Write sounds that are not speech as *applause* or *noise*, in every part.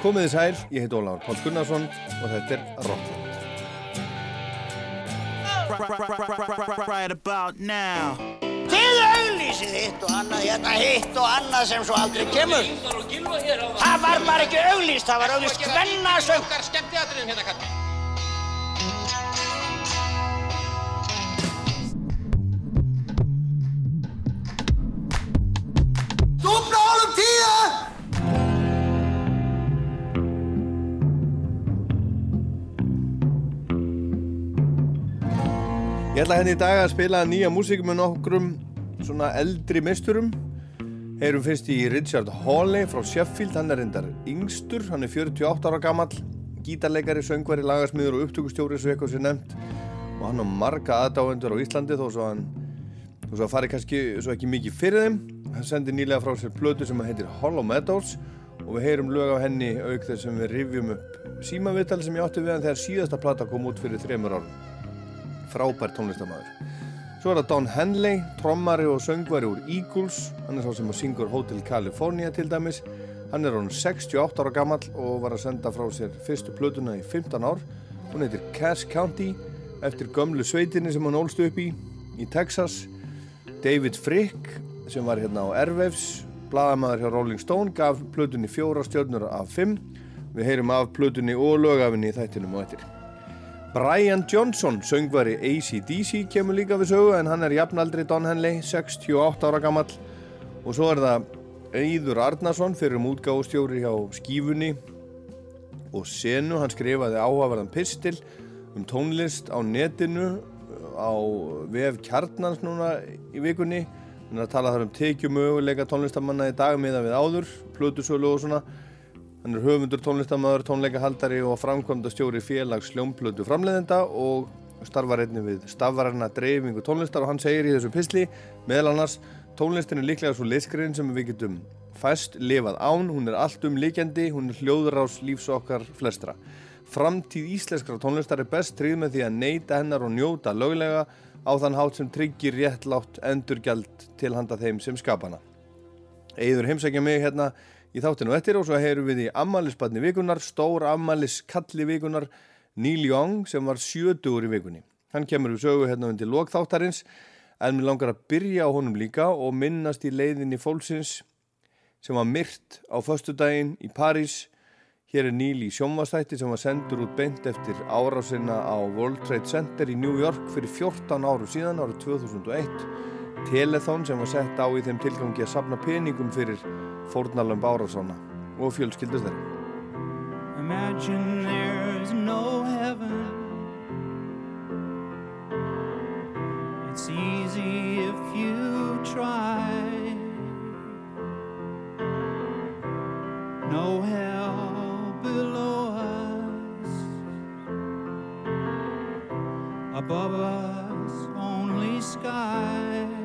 Komið þið sæl, ég heit Ólafur Pál Gunnarsson og þetta er Rockland. Right about now Þið auglýsið hitt og annað, hérna hitt og annað sem svo aldrei kemur. Það var bara ekki auglýst, það var auglýst hvennasöng. Ég ætla henni í dag að spila nýja músík með nokkrum svona eldri misturum. Heyrum fyrst í Richard Hawley frá Sheffield, hann er reyndar yngstur, hann er 48 ára gammal, gítarleikari, söngvari, lagasmiður og upptökustjóri svo eitthvað sem nefnt og hann á marga aðdáendur á Íslandi þó svo hann þó svo fari kannski svo ekki mikið fyrir þeim. Hann sendi nýlega frá sér plötu sem heitir Hollow Meadows og við heyrum lög af henni auk þess sem við rifjum upp símavital sem ég átti við hann þegar síðasta plata kom út fyrir þremur árum frábær tónlistamæður. Svo er það Don Henley, trommari og söngvari úr Eagles, hann er sá sem syngur Hotel California til dæmis. Hann er hann 68 ára gammal og var að senda frá sér fyrstu plötuna í 15 ár. Hún heitir Cass County eftir gömlu sveitinni sem hann ólst upp í í Texas. David Frick sem var hérna á Airwaves, bladamæður hjá Rolling Stone, gaf plötunni fjóra stjórnur af 5. Við heyrum af plötunni og lögafinni í þættinum og eftir. Brian Johnson, söngvari ACDC, kemur líka við sögu en hann er jafnaldri Don Henley, 68 ára gammal og svo er það Eidur Arnason fyrir um útgáðustjóri hjá Skífunni og Senu, hann skrifaði áhaverðan pistil um tónlist á netinu á vef kjarnans núna í vikunni. Hann er að tala þar um tekjumöguleika tónlistamanna í dag miða við áður, plötusölu og svona Hann er höfundur tónlistamöður, tónleikahaldari og framkvæmda stjóri félags sljómplötu framleiðenda og starfar einnig við stafvaranna dreifingu tónlistar og hann segir í þessu pisli meðal annars tónlistin er líklega svo liskriðin sem við getum fæst lifað án, hún er allt um líkjandi, hún er hljóðurás lífs okkar flestra. Framtíð íslenskra tónlistar er best tryggð með því að neyta hennar og njóta löglega á þann hátt sem tryggir réttlátt endurgjald til handa þeim sem skapana. Eður heimsækja mig hérna í þáttinu eftir og svo heyrum við í ammælisbarni vikunar, stór ammæliskalli vikunar Neil Young sem var sjötugur í vikunni. Hann kemur við sögu hérna undir lokþáttarins en mér langar að byrja á honum líka og minnast í leiðinni fólksins sem var myrt á föstudaginn í París. Hér er Neil í sjónvastætti sem var sendur út beint eftir árásina á World Trade Center í New York fyrir 14 áru síðan árið 2001. Telethon sem var sett á í þeim tilgangi að sapna peningum fyrir fórnalömb árásana og fjölskyldur þeirra. Imagine there's no heaven. It's easy if you try. No hell below us. Above us only sky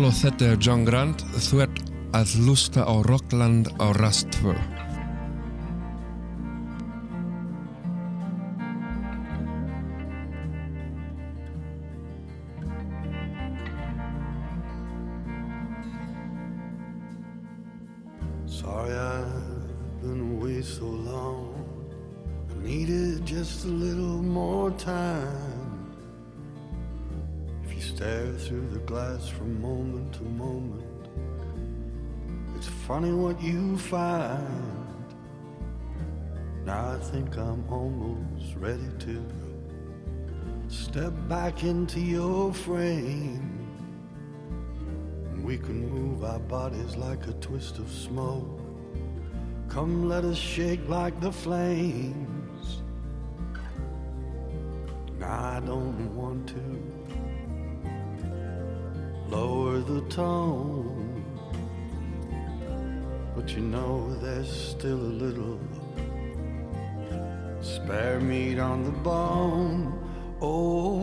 Halló, þetta er John Grant. Þú ert að hlusta á Rockland á Rast think I'm almost ready to step back into your frame. We can move our bodies like a twist of smoke. Come, let us shake like the flames. Now I don't want to lower the tone, but you know there's still a little spare meat on the bone. Oh,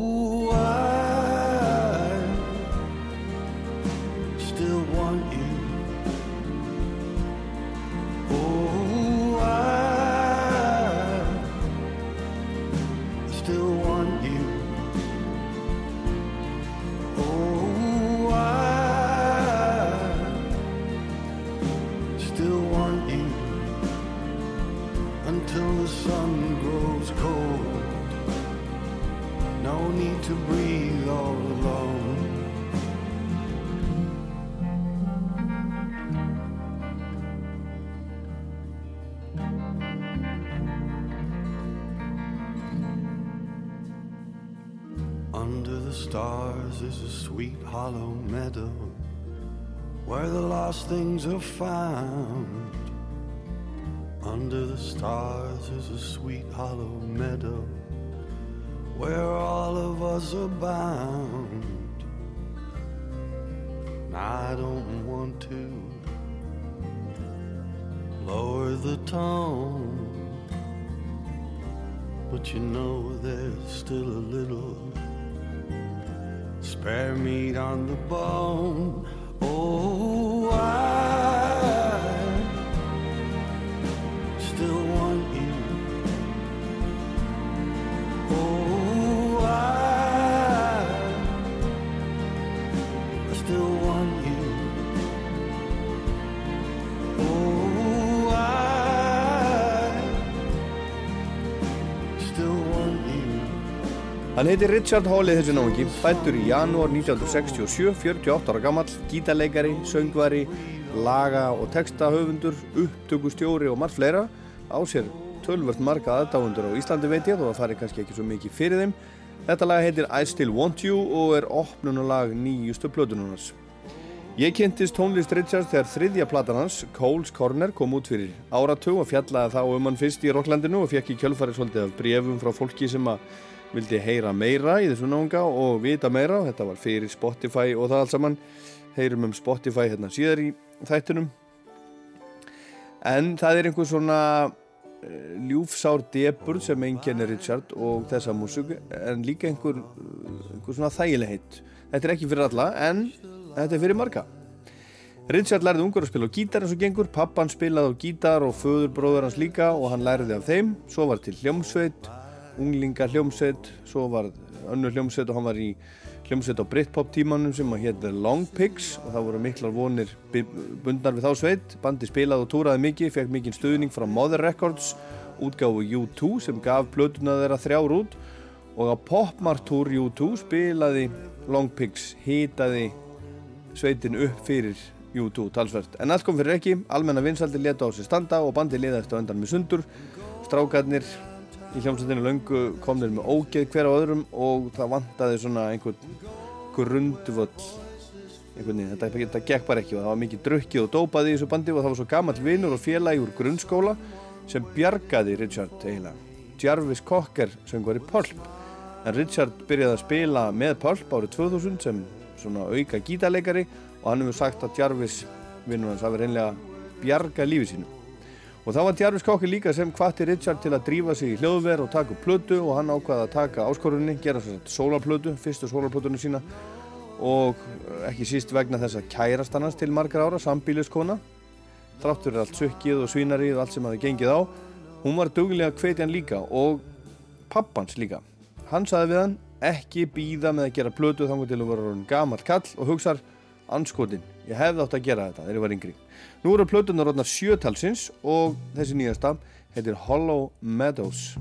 is a sweet hollow meadow where the lost things are found. Under the stars is a sweet hollow meadow where all of us are bound. I don't want to lower the tone, but you know there's still a little spare meat on the bone. Hann heitir Richard Hawley þessi náungi, fættur í janúar 1967, 48 ára gammal, gítarleikari, söngvari, laga og textahöfundur, upptökustjóri og margt fleira á sér tölvört marga aðdáfundur á Íslandi veit ég þó að það er kannski ekki svo mikið fyrir þeim. Þetta lag heitir I Still Want You og er opnunulag nýjustu plötununars. Ég kynntist tónlist Richards þegar þriðja platan hans, Cole's Corner, kom út fyrir áratug og fjallaði þá um hann fyrst í Rocklandinu og fekk í kjölfarið svolítið af brefum frá fólki sem að vildi heyra meira í þessu náunga og vita meira. Þetta var fyrir Spotify og það allt saman. Heyrum um Spotify hérna síðar í þættunum. En það er einhver svona eh, ljúfsár debur sem einkennir Richard og þessa músík en líka einhver, einhver svona þægilegheit. Þetta er ekki fyrir alla en þetta er fyrir marga. Richard lærði ungur að spila á gítar eins og gengur, pappan spilaði á gítar og föðurbróður hans líka og hann lærði af þeim. Svo var til hljómsveit, unglinga hljómsveit, svo var önnur hljómsveit og hann var í hljómsveit á Britpop tímanum sem að hétt The Long Pigs og það voru miklar vonir bundnar við þá sveit. Bandi spilaði og túraði mikið, fekk mikinn stuðning frá Mother Records, útgáfu U2 sem gaf plötuna þeirra þrjár út og á Popmart-túr U2 spilaði Long Pigs, hitaði sveitin upp fyrir U2 talsvert. En allt kom fyrir ekki, almenna vinsaldi leta á sig standa og bandi liðast á endan með sundur. Strákarnir í hljómsveitinu löngu komnir með ógeð hver á öðrum og það vantaði svona einhvern grundvöll einhvern veginn, þetta, þetta gekk bara ekki og það var mikið drukkið og dópað í þessu bandi og það var svo gammal vinnur og félagi úr grunnskóla sem bjargaði Richard eiginlega. Jarvis Cocker söngur í Pulp en Richard byrjaði að spila með Pulp árið 2000 sem svona auka gítarleikari og hann hefur sagt að Jarvis vinnur hans hafi reynlega bjargað lífi sínu. Og þá var Jarvis Cocker líka sem hvatti Richard til að drífa sig í hljóðver og taka upp plötu og hann ákvaði að taka áskorunni, gera svo sólarplötu, fyrstu sólarplötunni sína. Og ekki síst vegna þess að kærast annars til margar ára, sambíliskona þráttur er allt sökkið og svínarið og allt sem hafi gengið á hún var duglega hvetjan líka og pappans líka. Hann saði við hann ekki býða með að gera plötu þannig til að vera gamall kall og hugsar anskotin, ég hefði átt að gera þetta þegar ég var yngri. Nú eru plötunar orðnar sjötalsins og þessi nýjasta heitir Hollow Meadows.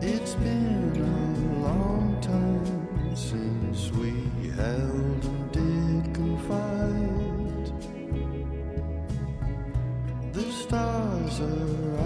It's been a long time since we held and did confide. The stars are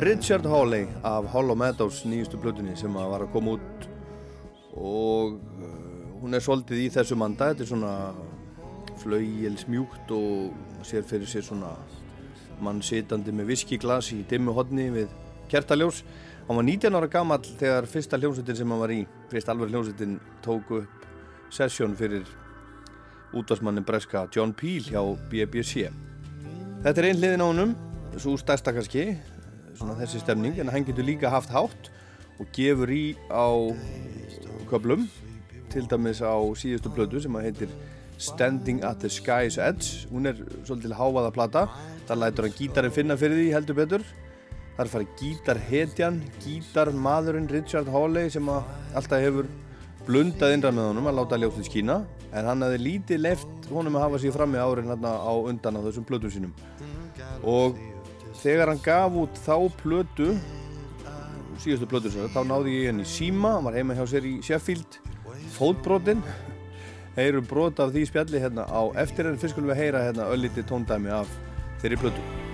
Richard Hawley af Hollow Meadows nýjustu blötunni sem að var að koma út. Og uh, hún er svolítið í þessu manda. Þetta er svona flaugjelsmjúkt og sér fyrir sér svona mann sitandi með viskiglas í dimmu hodni við kertaljós. Hann var 19 ára gamall þegar fyrsta hljómsveitin sem hann var í fyrst alveg hljómsveitin tók upp sessjón fyrir útvarsmannin breska John Peel hjá BBC Þetta er ein hliðin á honum, svo stærsta kannski, svona þessi stemning, en hann getur líka haft hátt og gefur í á köplum, til dæmis á síðustu blödu sem að heitir Standing at the Sky's Edge. Hún er svolítið hávaða plata, þar lætur hann gítarinn finna fyrir því heldur betur. Það er farið gítarhetjan, gítarmaðurinn Richard Hawley sem að alltaf hefur blundað innra með honum að láta ljótið skína en hann hefði lítið left honum að hafa sér fram í árin hérna á undan á þessum plötum sínum og þegar hann gaf út þá plötu síðustu plötu sér, þá náði ég henni síma hann var heima hjá sér í Sheffield. Fótbrotinn heyrum brot af því spjalli hérna á eftir en fyrst skulum við heyra hérna ölliti tóndæmi af þeirri plötu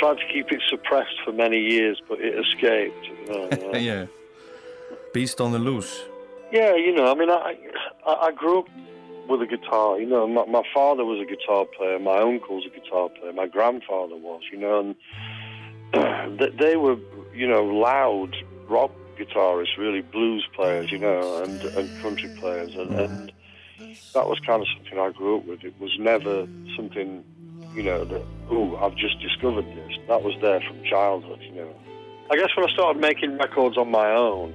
tried to keep it suppressed for many years, but it escaped. Oh, *laughs* you know, yeah. Beast on the loose Yeah, you know, I mean, I, I I grew up with a guitar. You know, my, my father was a guitar player. My uncle's a guitar player. My grandfather was. You know, and *clears throat* they, they were, you know, loud rock guitarists, really blues players. You know, and and country players, and, and that was kind of something I grew up with. It was never something, you know, that oh, I've just discovered this. That was there from childhood. You know, I guess when I started making records on my own,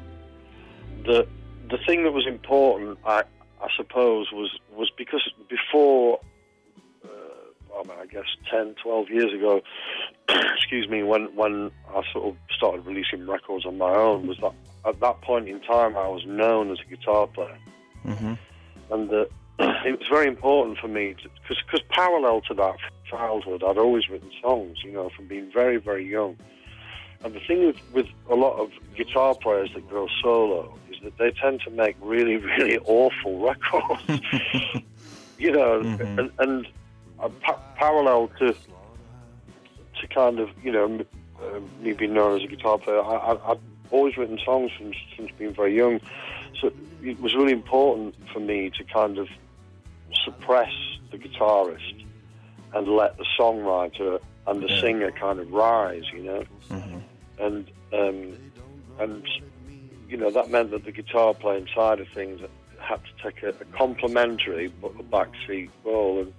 the the thing that was important, I I suppose, was was because before, uh, I, mean, I guess 10, 12 years ago, *clears throat* excuse me, when when I sort of started releasing records on my own, was that at that point in time I was known as a guitar player, and uh, *clears throat* it was very important for me because parallel to that childhood, I'd always written songs, you know, from being very very young. And the thing with, with a lot of guitar players that go solo is that they tend to make really, *laughs* really awful records. *laughs* you know, and, and uh, pa- parallel to to kind of, you know, m- uh, me being known as a guitar player, I, I, I've always written songs since, since being very young. So it was really important for me to kind of suppress the guitarist and let the songwriter and the singer kind of rise, you know. And um, and you know that meant that the guitar playing side of things had to take a, a complementary but a backseat role. And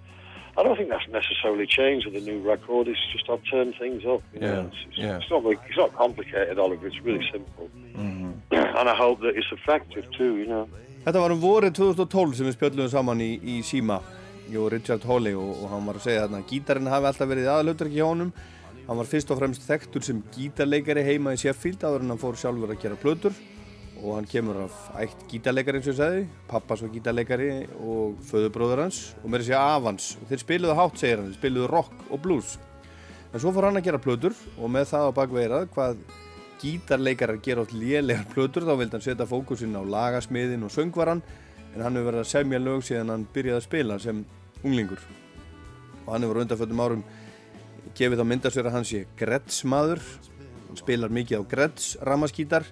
I don't think that's necessarily changed with the new record. It's just I've turned things up. You know? Yeah, It's, it's, yeah. it's not like, it's not complicated, Oliver. It's really simple. *clears throat* and I hope that it's effective too. You know. Þetta var um vorið 2012 sem við spjöllum saman í, í síma Jú, Richard Hawley og, og hann var að segja þarna að gítarinn hafi alltaf verið aðalautur ekki honum. Hann var fyrst og fremst þekktur sem gítarleikari heima í Sheffield áður en hann fór sjálfur að gera plötur. Og hann kemur af ætt gítarleikari eins og ég sagði. Pappas var gítarleikari og föðubróður hans og meira segja af hans. Og þeir spiluðu hátt segir hann, þeir spiluðu rock og blues. En svo fór hann að gera plötur og með það á bakveirað hvað gítarleikarar gera átt lélegar plötur þá vildi hann setja fókusinn á lagasmiðin og söngvaran en hann hefur verið að semja lög síðan hann byrjaði að spila sem unglingur. Og hann hefur undanföldum árum gefið þá myndasverð að hann sé Gretz maður hann spilar mikið á Gretz ramaskítar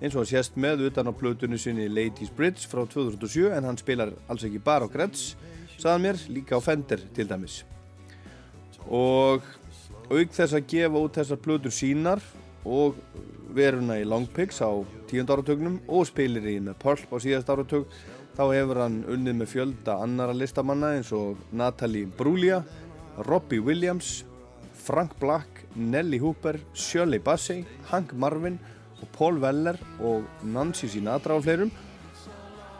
eins og hann sést með utan á plötunni sinni Ladies Bridge frá 2007 en hann spilar alls ekki bara á Gretz saðan mér, líka á Fender til dæmis. Og auk þess að gefa út þessar plötur sínar og veruna í Long Pigs á tíund áratögnum og spilir í með Pulp á síðast áratög þá hefur hann unnið með fjölda annara listamanna eins og Natalie Bruglia, Robbie Williams, Frank Black, Nelly Hooper, Shirley Bassey, Hank Marvin og Paul Weller og Nancy Sinatra og fleirum.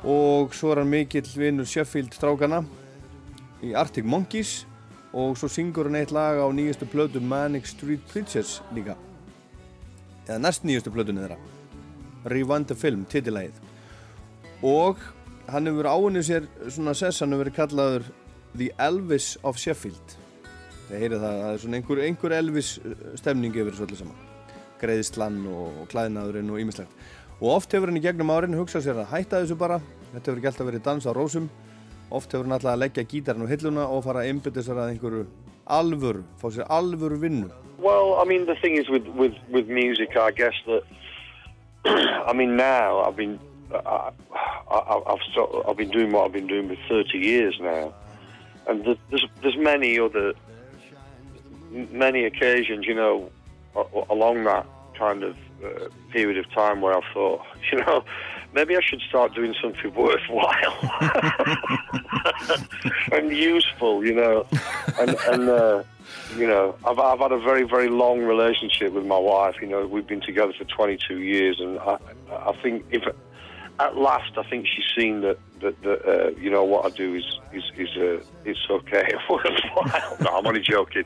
Og svo er hann mikill vinnur Sheffield strákana í Arctic Monkeys og svo syngur hann eitt lag á nýjustu plötu Manic Street Preachers líka. Eða næst nýjustu plötunni þeirra. Rewind the Film, titilægið og hann hefur áinnið sér svona sess, hann hefur verið kallaður The Elvis of Sheffield. Það heyrið það, það er svona einhver, einhver Elvis uh, stemning yfir þessu öllu saman. Greiðslan og, og klæðnaðurinn og ýmislegt. Og oft hefur hann í gegnum árin hugsað sér að hætta þessu bara. Þetta hefur ekki alltaf verið dans á rósum. Oft hefur hann alltaf að leggja gítarinn á hilluna og fara að einbytta sér að einhverju alvöru, fá sér alvöru vinnu. Well, I mean, the thing is with, with, with music, I guess that, *clears throat* I mean, now I've been, I, of- I've been doing what I've been doing for 30 years now. And there's, there's many other, many occasions, you know, along that kind of uh, period of time where I thought, *laughs* you know, maybe I should start doing something worthwhile *laughs* and useful, you know. And, and uh, you know, I've, I've had a very, very long relationship with my wife. You know, we've been together for 22 years, and I, I think if at last, I think she's seen that that, that uh, you know what I do is is is uh, it's okay, *laughs* no, I'm only joking.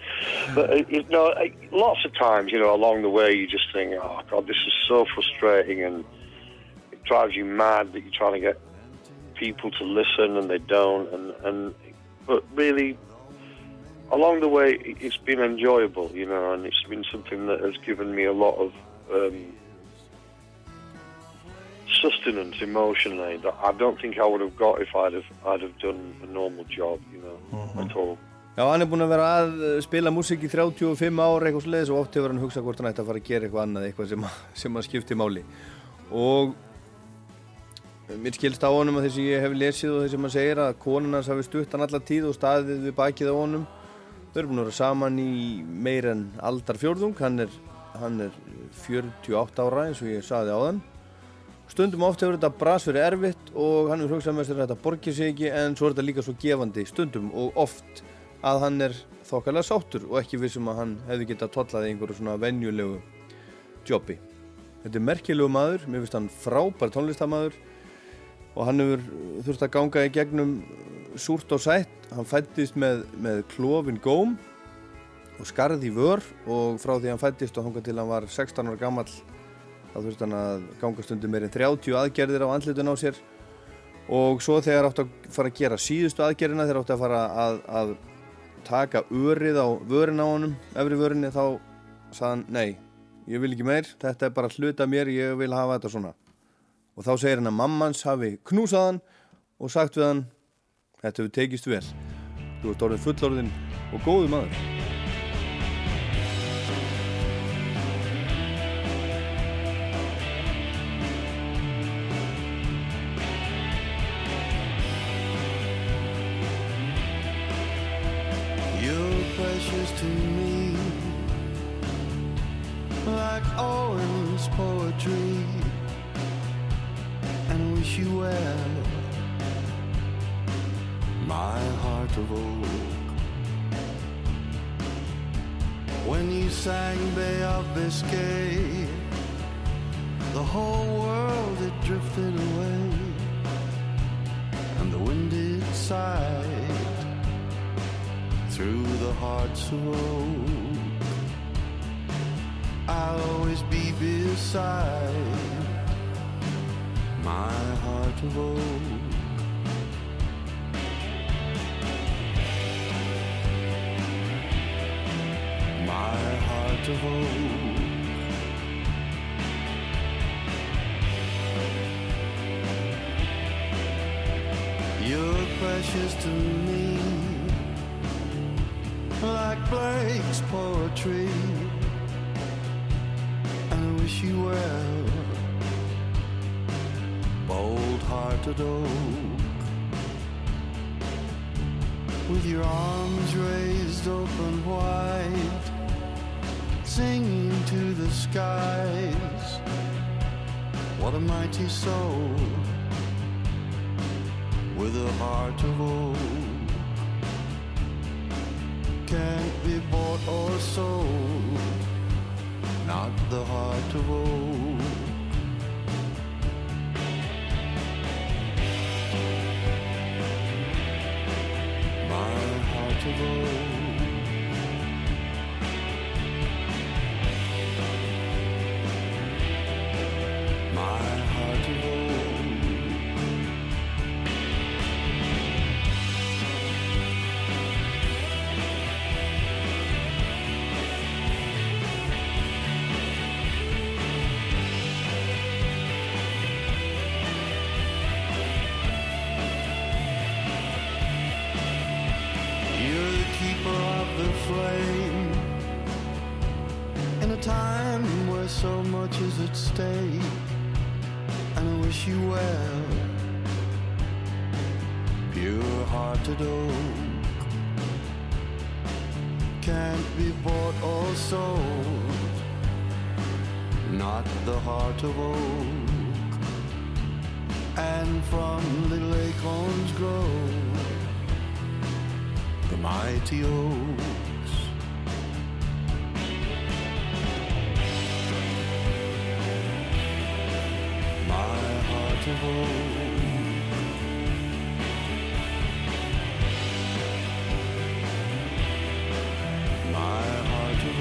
But uh, you know, lots of times, you know, along the way, you just think, oh God, this is so frustrating, and it drives you mad that you're trying to get people to listen and they don't, and and but really. Along the way, it- it's been enjoyable, you know, and it's been something that has given me a lot of um, sustenance emotionally that I don't think I would have got if I'd have I'd have done a normal job, you know, at all. Já, hann er búinn að vera að uh, spila músík í 35 ár eitthvað sliðis og oft hefur hann hugsað hvort hann ætti að fara að gera eitthvað annað, eitthvað sem, að- sem að skipti máli. Og mér skilst á honum að þessi ég hef lesið og þessi maður segir að konan hans hafi stutt hann alla tíð og staðið við bakið á honum. Þau eru búin að vera saman í meir en aldarfjórðung, hann er, hann er 48 ára eins og ég saði á þann. Stundum oft hefur þetta bras verið erfitt og hann hefur hugsað með sér að þetta borgir sig ekki en svo er þetta líka svo gefandi stundum og oft að hann er þokkalega sáttur og ekki vissum að hann hefði getað tollað í einhverju svona venjulegu jobbi. Þetta er merkilegu maður, mér finnst hann frábær tónlistamæður og hann hefur þurft að ganga í gegnum súrt og sætt. Hann fættist með, með klofin góm og skarð í vör og frá því hann fættist og hanga til hann var 16 ára gamall þá þurfti hann að ganga stundum meirinn 30 aðgerðir á andlitun á sér. Og svo þegar átti að fara að gera síðustu aðgerðina þegar átti að fara að, að taka örið á vörin á honum efri vörinni þá sagði hann nei, ég vil ekki meir. Þetta er bara hluta mér, ég vil hafa þetta svona. Og þá segir hann að mammans hafi knúsað hann og sagt við hann þetta hefur tekist vel. Þú ert orðin fullorðin og góðu maður poetry, and wish you well, my heart of oak. When you sang Bay of Biscay, the whole world it drifted away, and the wind it sighed through the hearts of oak. I'll always be beside my heart of oak. My heart of oak. You're precious to me, like Blake's poetry. Wish you well, bold-hearted oak, with your arms raised open wide, singing to the skies. What a mighty soul. With a heart of oak. Can't be bought or sold not the heart of oak at stake And I wish you well Pure-hearted oak Can't be bought or sold Not the heart of oak And from little acorns grow the mighty oaks. Oak. My heart of.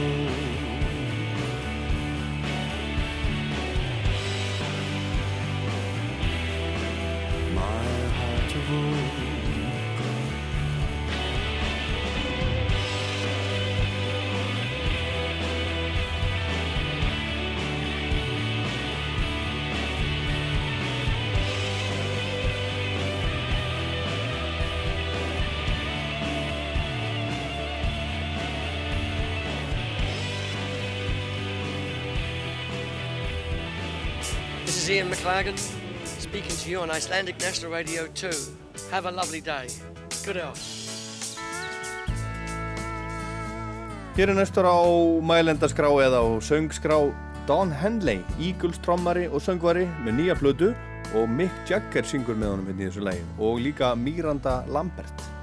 My heart of. Is Ian McLagan speaking to you on Icelandic National Radio 2. Have a lovely day. Good health. Hér er næstur á mælendaskrá eða á söngskrá Don Henley, Eagles trommari og söngvari með nýja plötu og Mick Jagger syngur með honum hérna í þessu lægi og líka Miranda Lambert.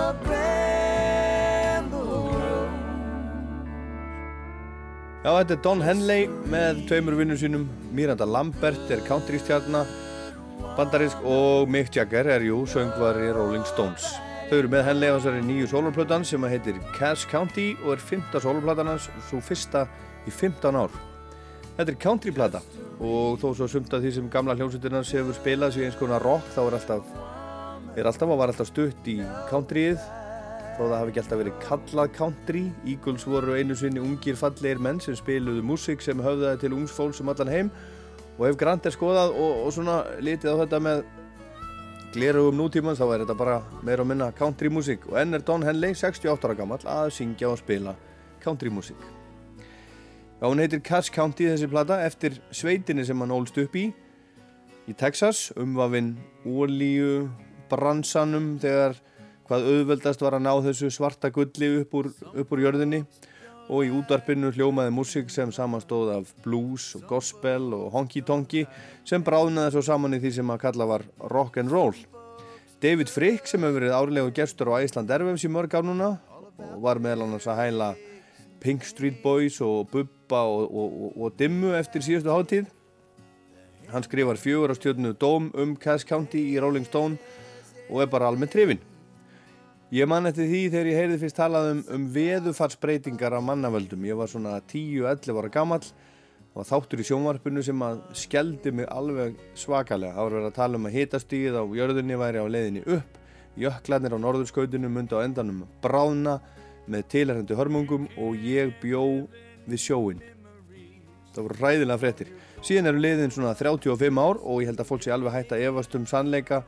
A bramble road. Já, þetta er Don Henley með tveimur vinnum sínum. Miranda Lambert er countrystjarna, bandarísk og Mick Jagger er jú söngvari Rolling Stones. Þau eru með Henley á þessari nýju soloplötan sem heitir Cass County og er fymta soloplatan hans, svo fyrsta í 15 ár. Þetta er countryplata og þó svo sumt að því sem gamla hljómsveitirnas hefur spilað sig eins konar rock þá er alltaf, er alltaf og var alltaf stutt í countryið þó það hafi ekki alltaf verið kallað country. Eagles voru einu sinni ungir fallegir menn sem spiluðu músík sem höfðaði til ungs fólks um allan heim og ef Grant er skoðað og, og svona litið á þetta með glerugum nútímans þá er þetta bara meira og minna country músík og enn er Don Henley 68 ára gammal að syngja og spila country músík. Já, hún heitir Cass County þessi plata eftir sveitinni sem hann ólst upp í í Texas, umvafinn ólíu bransanum þegar hvað auðveldast var að ná þessu svarta gulli upp úr, upp úr jörðinni og í útvarpinu hljómaði músík sem samanstóð af blues og gospel og honky-tonky sem bráðnaði svo saman í því sem að kalla var rock and roll. David Frick sem hefur verið árlegu gestur á Æsland Erfems í mörg ár núna og var meðal annars að hæla Pink Street Boys og Bubba og, og, og, og Dimmu eftir síðustu hátíð. Hann skrifar fjögur á stjórnu dóm um Cass County í Rolling Stone og er bara almennt trefin. Ég man eftir því þegar ég heyrði fyrst talað um, um veðufarsbreytingar á mannavöldum. Ég var svona 10-11 ára gamall og þáttur í sjónvarpinu sem að skældi mig alveg svakalega. Það var verið að tala um að hitastíð á jörðinni væri á leiðinni upp, jöklarnir á norðurskautinu myndi á endanum bráðna með tilhærendi hörmungum og ég bjó við sjóin. Það voru ræðilega fréttir. Síðan eru liðin svona 35 ár og ég held að fólk sé alveg hægt að efast um sannleika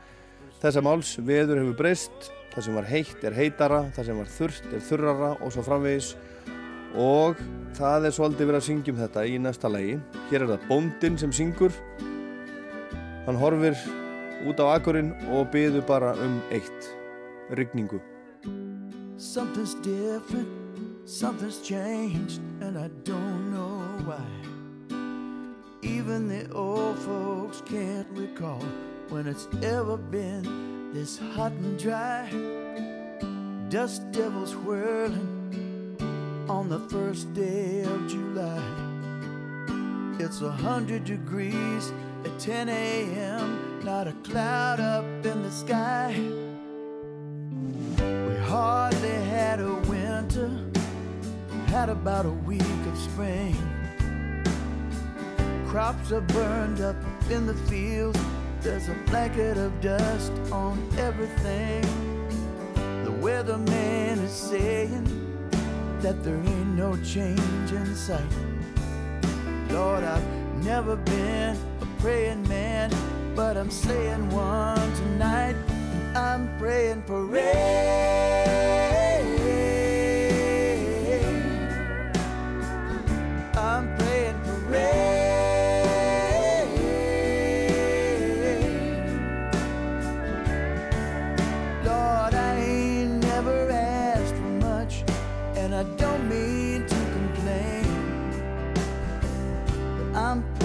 þessa máls. Veður hefur breyst, það sem var heitt er heitara, það sem var þurrt er þurrara og svo framvegis og það er svolítið verið að syngja um þetta í næsta lagi. Hér er það bóndinn sem syngur. Hann horfir út á akurinn og byður bara um eitt, rigningu. Something's different, something's changed, and I don't know why. Even the old folks can't recall when it's ever been this hot and dry. Dust devils whirling on the first day of July. It's a hundred degrees at 10 a.m., not a cloud up in the sky. We hardly had a winter, had about a week of spring. Crops are burned up in the fields, there's a blanket of dust on everything. The weatherman is saying that there ain't no change in sight. Lord, I've never been a praying man, but I'm saying one tonight. I'm praying for rain. And I don't mean to complain. But I'm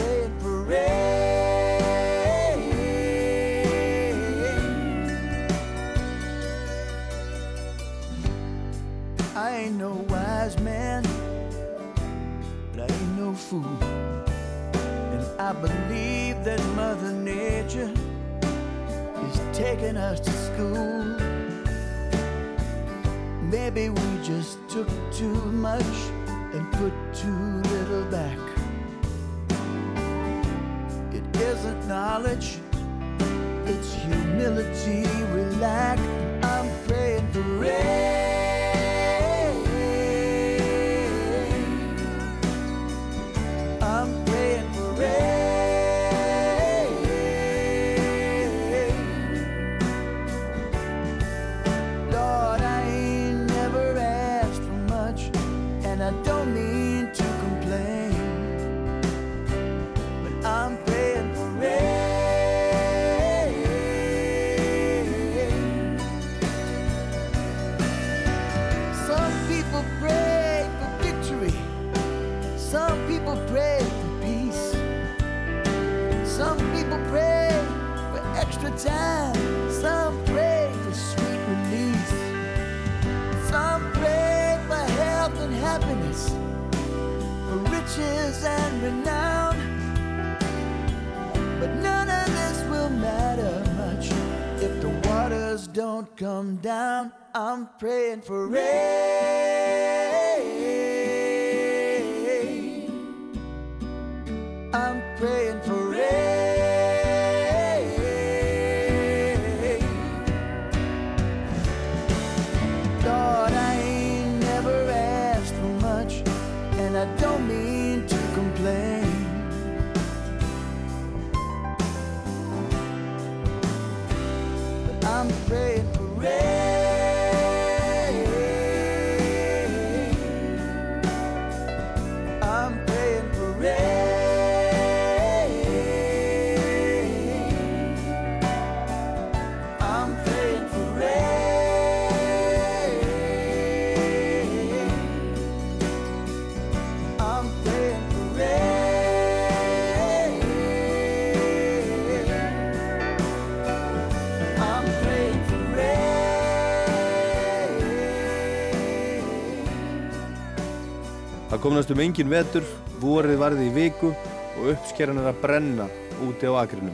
Það kom næstum engin vetur, vorið varði í viku og uppskeran er að brenna úti á akrinum.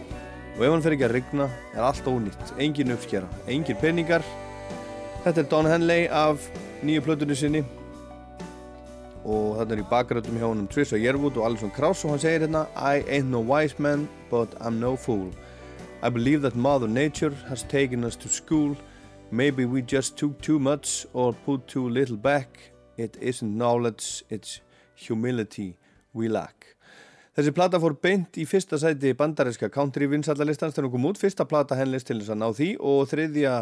Og ef hann fer ekki að rigna er allt ónýtt, engin uppskera, engin peningar. Þetta er Don Henley af nýju plötunni sinni og þetta er í bakgröndum hjá honum Trisha Yearwood og Alison Krauss og hann segir hérna I ain't no wise man, but I'm no fool. I believe that Mother Nature has taken us to school. Maybe we just took too much or put too little back. It isn't knowledge, it's humility we lack. Þessi plata fór beint í fyrsta sæti bandarinska country vinsaldalistans þegar hún kom út. Fyrsta plata henlist til þess að ná því og þriðja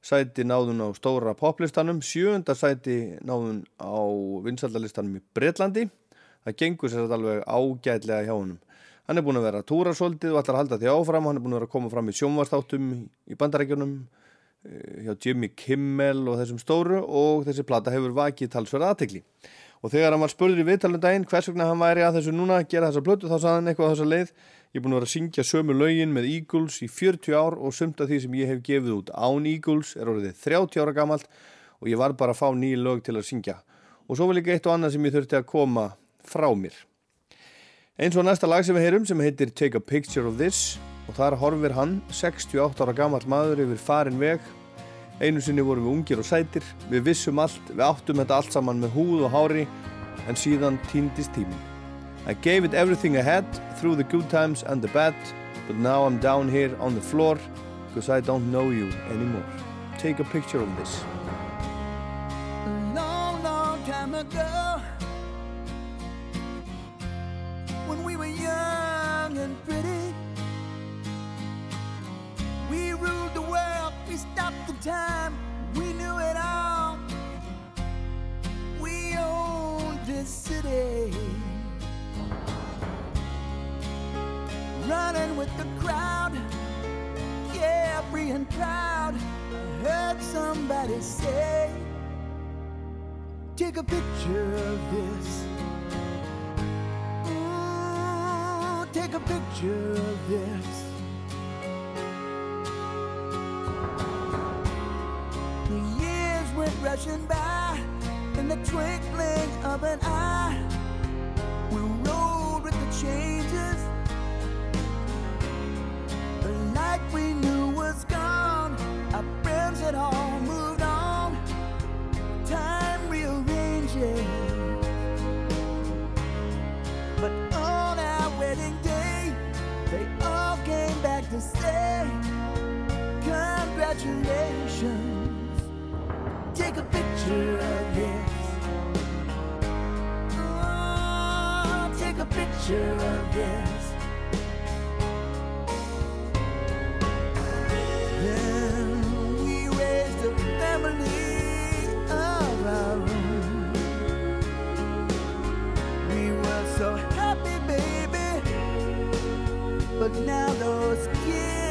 sæti náðun á stóra poplistanum. Sjöunda sæti náðun á vinsaldalistanum í Breitlandi. Það gengur sér þetta alveg ágætlega hjá honum. Hann er búinn að vera að túra svolítið og ætlar að halda því áfram. Hann er búinn að vera að koma fram í sjónvarstáttum í bandarækjunum eh, hjá Jimmy Kimmel og þessum stóru og þessi plata hefur vakið talsverða aðtekli. Og þegar hann var spurður í viðtalundaginn hvers vegna hann væri að þessu núna að gera þessa plötu þá sagði hann eitthvað á þessa leið Ég er búinn að vera að syngja sömu lögin með Eagles í 40 ár og sumt af því sem ég hef gefið út án Eagles er orðið 30 ára gamalt og ég var bara að fá nýja lög til að syngja. Og svo var líka eitt og annað sem ég þurfti að koma frá mér. Eins og næsta lag sem við heyrum sem heitir Take a Picture of This og þar horfir hann 68 ára gamalt maður yfir farin veg Einu sinni vorum við ungir og sætir, við vissum allt, við áttum þetta allt saman með húð og hári, en síðan týndist tíminn. I gave it everything I had, through the good times and the bad, but now I'm down here on the floor, because I don't know you anymore. Take a picture of this. A long, long time ago, when we were young and pretty, we ruled the world, we stopped the time, we knew it all. We owned this city, running with the crowd, carefree and proud. I heard somebody say. Take a picture of this. Ooh, take a picture of this. Went rushing by, in the twinkling of an eye. We rode with the changes. The light we knew was gone. Our friends had all moved on. Time rearranges. But on our wedding day, they all came back to say, Congratulations. Take a picture of this. Oh, take a picture of this. Then we raised a family of our own. We were so happy, baby. But now those kids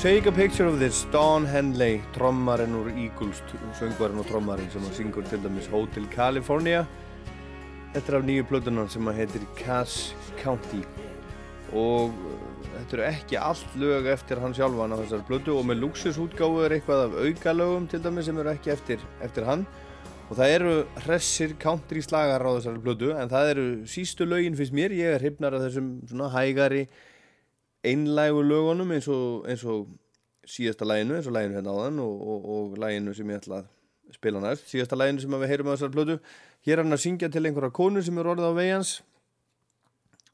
Take a picture of this Don Henley, trommarinn úr Eagles, söngvarinn og trommarinn sem að syngur til dæmis Hotel California. Þetta er af nýju plötunar sem að heitir Cass County. Og uh, þetta eru ekki allt lög eftir hann sjálfan á þessari plötu og með luxusútgáfu er eitthvað af aukalögum til dæmis sem eru ekki eftir, eftir hann. Og það eru hressir country slagar á þessari plötu en það eru sístu lögin finnst mér, ég er hrifnar af þessum svona hægari einlægu lögunum eins og, eins og síðasta læginu, eins og læginu hérna áðan og, og, og læginu sem ég ætla að spila næst, síðasta læginu sem við heyrum á þessari plötu. Hér er hann að syngja til einhverja konu sem er orðið á vegans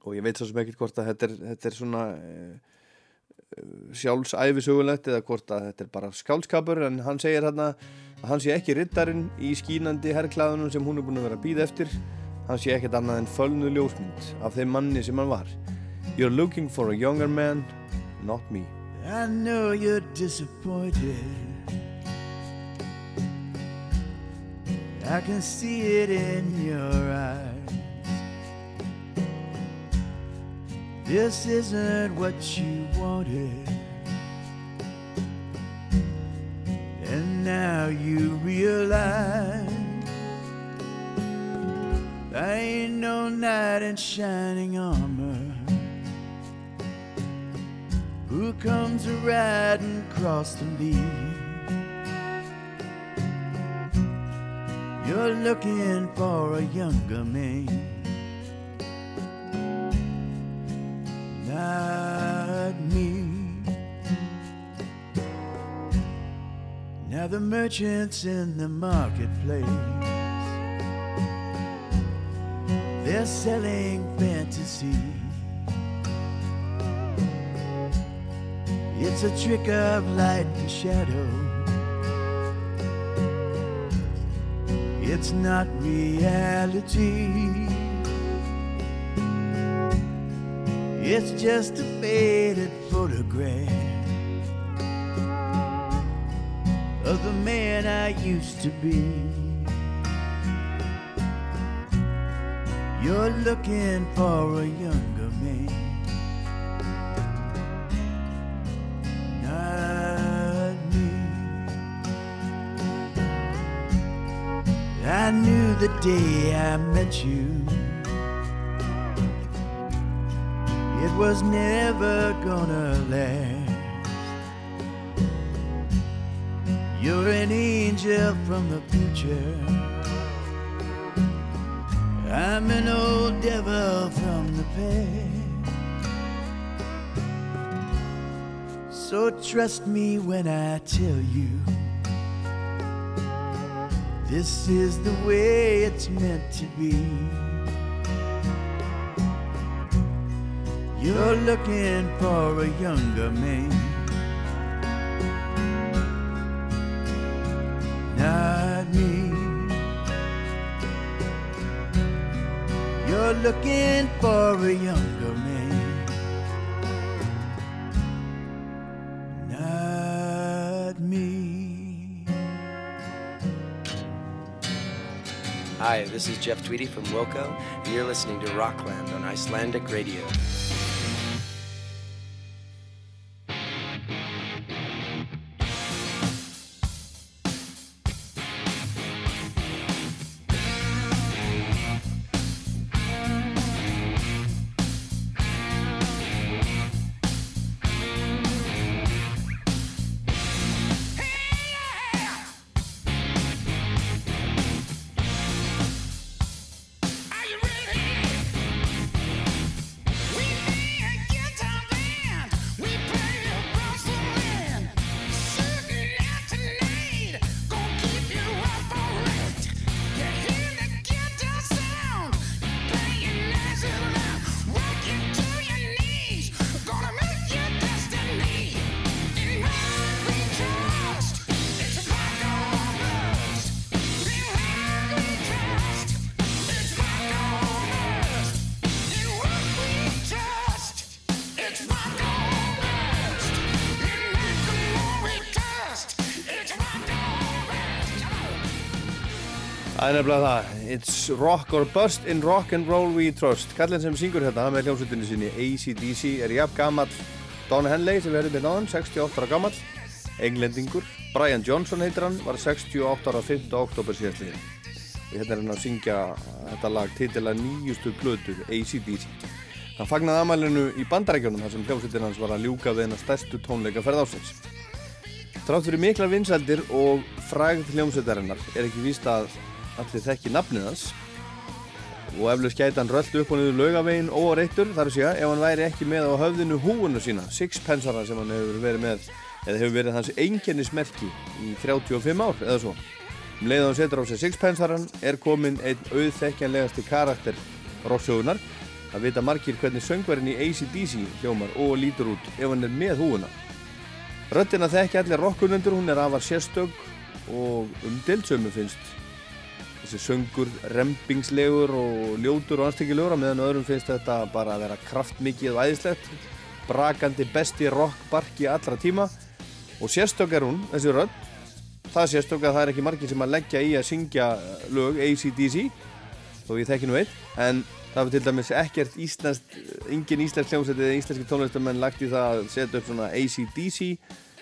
og ég veit svo sem ekkert hvort að þetta er, þetta er svona uh, sjálfsæfisögulegt eða hvort að þetta er bara skálskapur en hann segir hérna að hann sé ekki riddarinn í skínandi herrklæðunum sem hún er búin að vera að býða eftir. Hann sé ekkert annað en fölnu ljósmynd af þeim manni sem hann var You're looking for a younger man, not me I know you're disappointed. I can see it in your eyes. This isn't what you wanted. And now you realize I ain't no knight in shining armor who comes riding across the lea. You're looking for a younger man, not me. Now the merchants in the marketplace, they're selling fantasy. It's a trick of light and shadow. It's not reality. It's just a faded photograph of the man I used to be. You're looking for a younger man. I knew the day I met you. It was never gonna last. You're an angel from the future. I'm an old devil from the past. So trust me when I tell you this is the way it's meant to be. You're looking for a younger man. Not me. You're looking for a younger Hi, this is Jeff Tweedy from Wilco, and you're listening to Rockland on Icelandic Radio. Það er nefnilega það. It's rock or bust in rock and roll we trust. Kallinn sem syngur hérna með hljómsveitinni sinni ACDC er jafn gamall Don Henley sem erum með náðan, 68 ára gamall, englendingur. Brian Johnson heitir hann, var 68 ára 5. oktober síðastliðin. Og hérna er hann að syngja þetta lag titila nýjustu blödu ACDC. Hann fagnaði amælinu í bandarækjunum þar sem hljómsveitin hans var að ljúka við hennar stærstu tónleikaferð ásins. Trátt fyrir miklar vinsældir og frægð hljómsveitarinnar er ekki víst að allir þekki nafnið hans. Og eflaust gæti hann röllt upp og niður laugavegin óreittur þar að segja ef hann væri ekki með á höfðinu húinu sína sixpensara sem hann hefur verið með eða hefur verið hans einkennismerki í 35 ár eða svo. Um leið og hann setur á sig sixpensaran er komin einn auðþekkjanlegasti karakter rocksjóðunar að vita margir hvernig söngverðin í ACDC hljómar og lítur út ef hann er með húina Röddina þekki allir rockunundur, hún er afar sérstök og umdildsömu finnst þessi söngur rempingslegur og ljótur og anstekkilegur á meðan öðrum finnst þetta bara að vera kraftmikið og æðislegt. Brakandi besti rockbarki allra tíma. Og sérstök er hún, þessi rödd. Það er sérstök að það er ekki margir sem að leggja í að syngja lög ACDC þó ég þekki nú eitt en það var til dæmis ekkert íslenskt engin íslensk hljómsveit eða íslenski tónlistamenn lagt í það að setja upp svona ACDC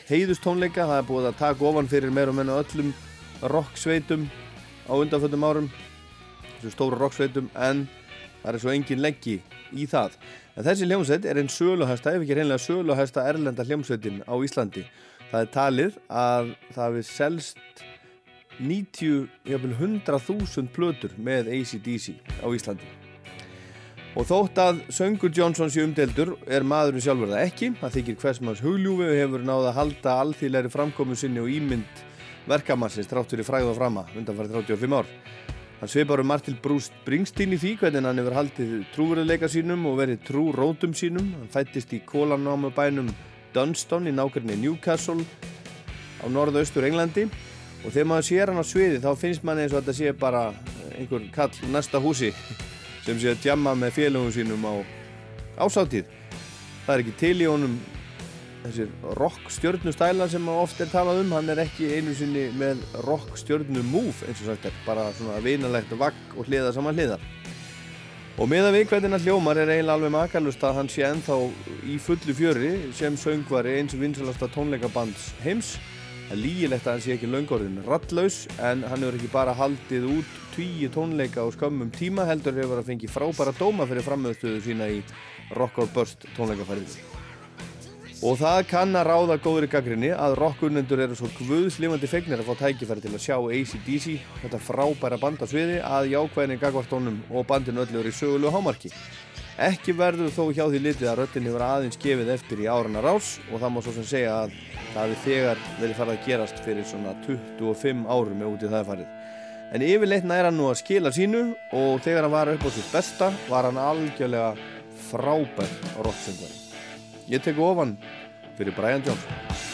heiðustónleika, það er búið að taka ofan fyrir meir og menna öllum rocksveitum á undanföldum árum þessu stóru rocksveitum en það er svo engin leggi í það. En þessi hljómsveit er einn söluhæsta ef ekki reynilega söluhæsta erlenda hljómsveitin á Íslandi. Það er talið að það hefur selst 90, jafnvel 100.000 plötur með ACDC á Íslandi. Og þótt að Söngur Johnson sé umdeldur er maðurinn sjálfur það ekki. Það þykir hversmanns hugljúfi og hefur náða að halda alþýðleiri framkomu sinni og ímynd verkamannsins tráttur í fræð og frama undanfarið 35 ár. Hann svipar um Martil Bruce Springsteen í því hvernig hann hefur haldið trúveruleika sínum og verið trú rótum sínum. Hann fættist í kólanámu bænum Dunston í nákvæmni Newcastle á norðaustur Englandi. Og þegar maður sér hann á sviði þá finnst mann eins og þetta sé bara einhver kall næsta húsi sem sé að djamma með félögum sínum á ásáttíð það er ekki til í honum þessir rock stjörnustælar sem oft er talað um hann er ekki einu sinni með rock stjörnu move eins og sagt er bara svona vinalegt vagg og hliða saman hliðar og með að við hvernig hann hljómar er eiginlega alveg makalust að hann sé ennþá í fullu fjöri sem söngvari eins og vinsalasta tónleikabands heims Það er lígilegt að hann sé ekki löngorðin rattlaus en hann hefur ekki bara haldið út tvíi tónleika á skömmum tíma heldur hefur að fengi frábæra dóma fyrir framöðstöðu sína í Rock or Burst tónleikafærið. Og það kann að ráða góðri gaggrinni að rockunendur eru svo guðslifandi fegnir að fá tækifæri til að sjá AC/DC, þetta frábæra band á sviði, að jákvæðinni gagvartónum og bandinu öllu eru í sögulegu hámarki. Ekki verður þó hjá því litið að röttin hefur aðeins gefið eftir í árana rás og það má svo sem segja að það hefði þegar verið farið að gerast fyrir svona 25 árum ef út í það farið. En yfirleitt næra nú að skila sínu og þegar hann var upp á sitt besta var hann algjörlega frábær rocksöngari. Ég tek ofan fyrir Brian Johnson.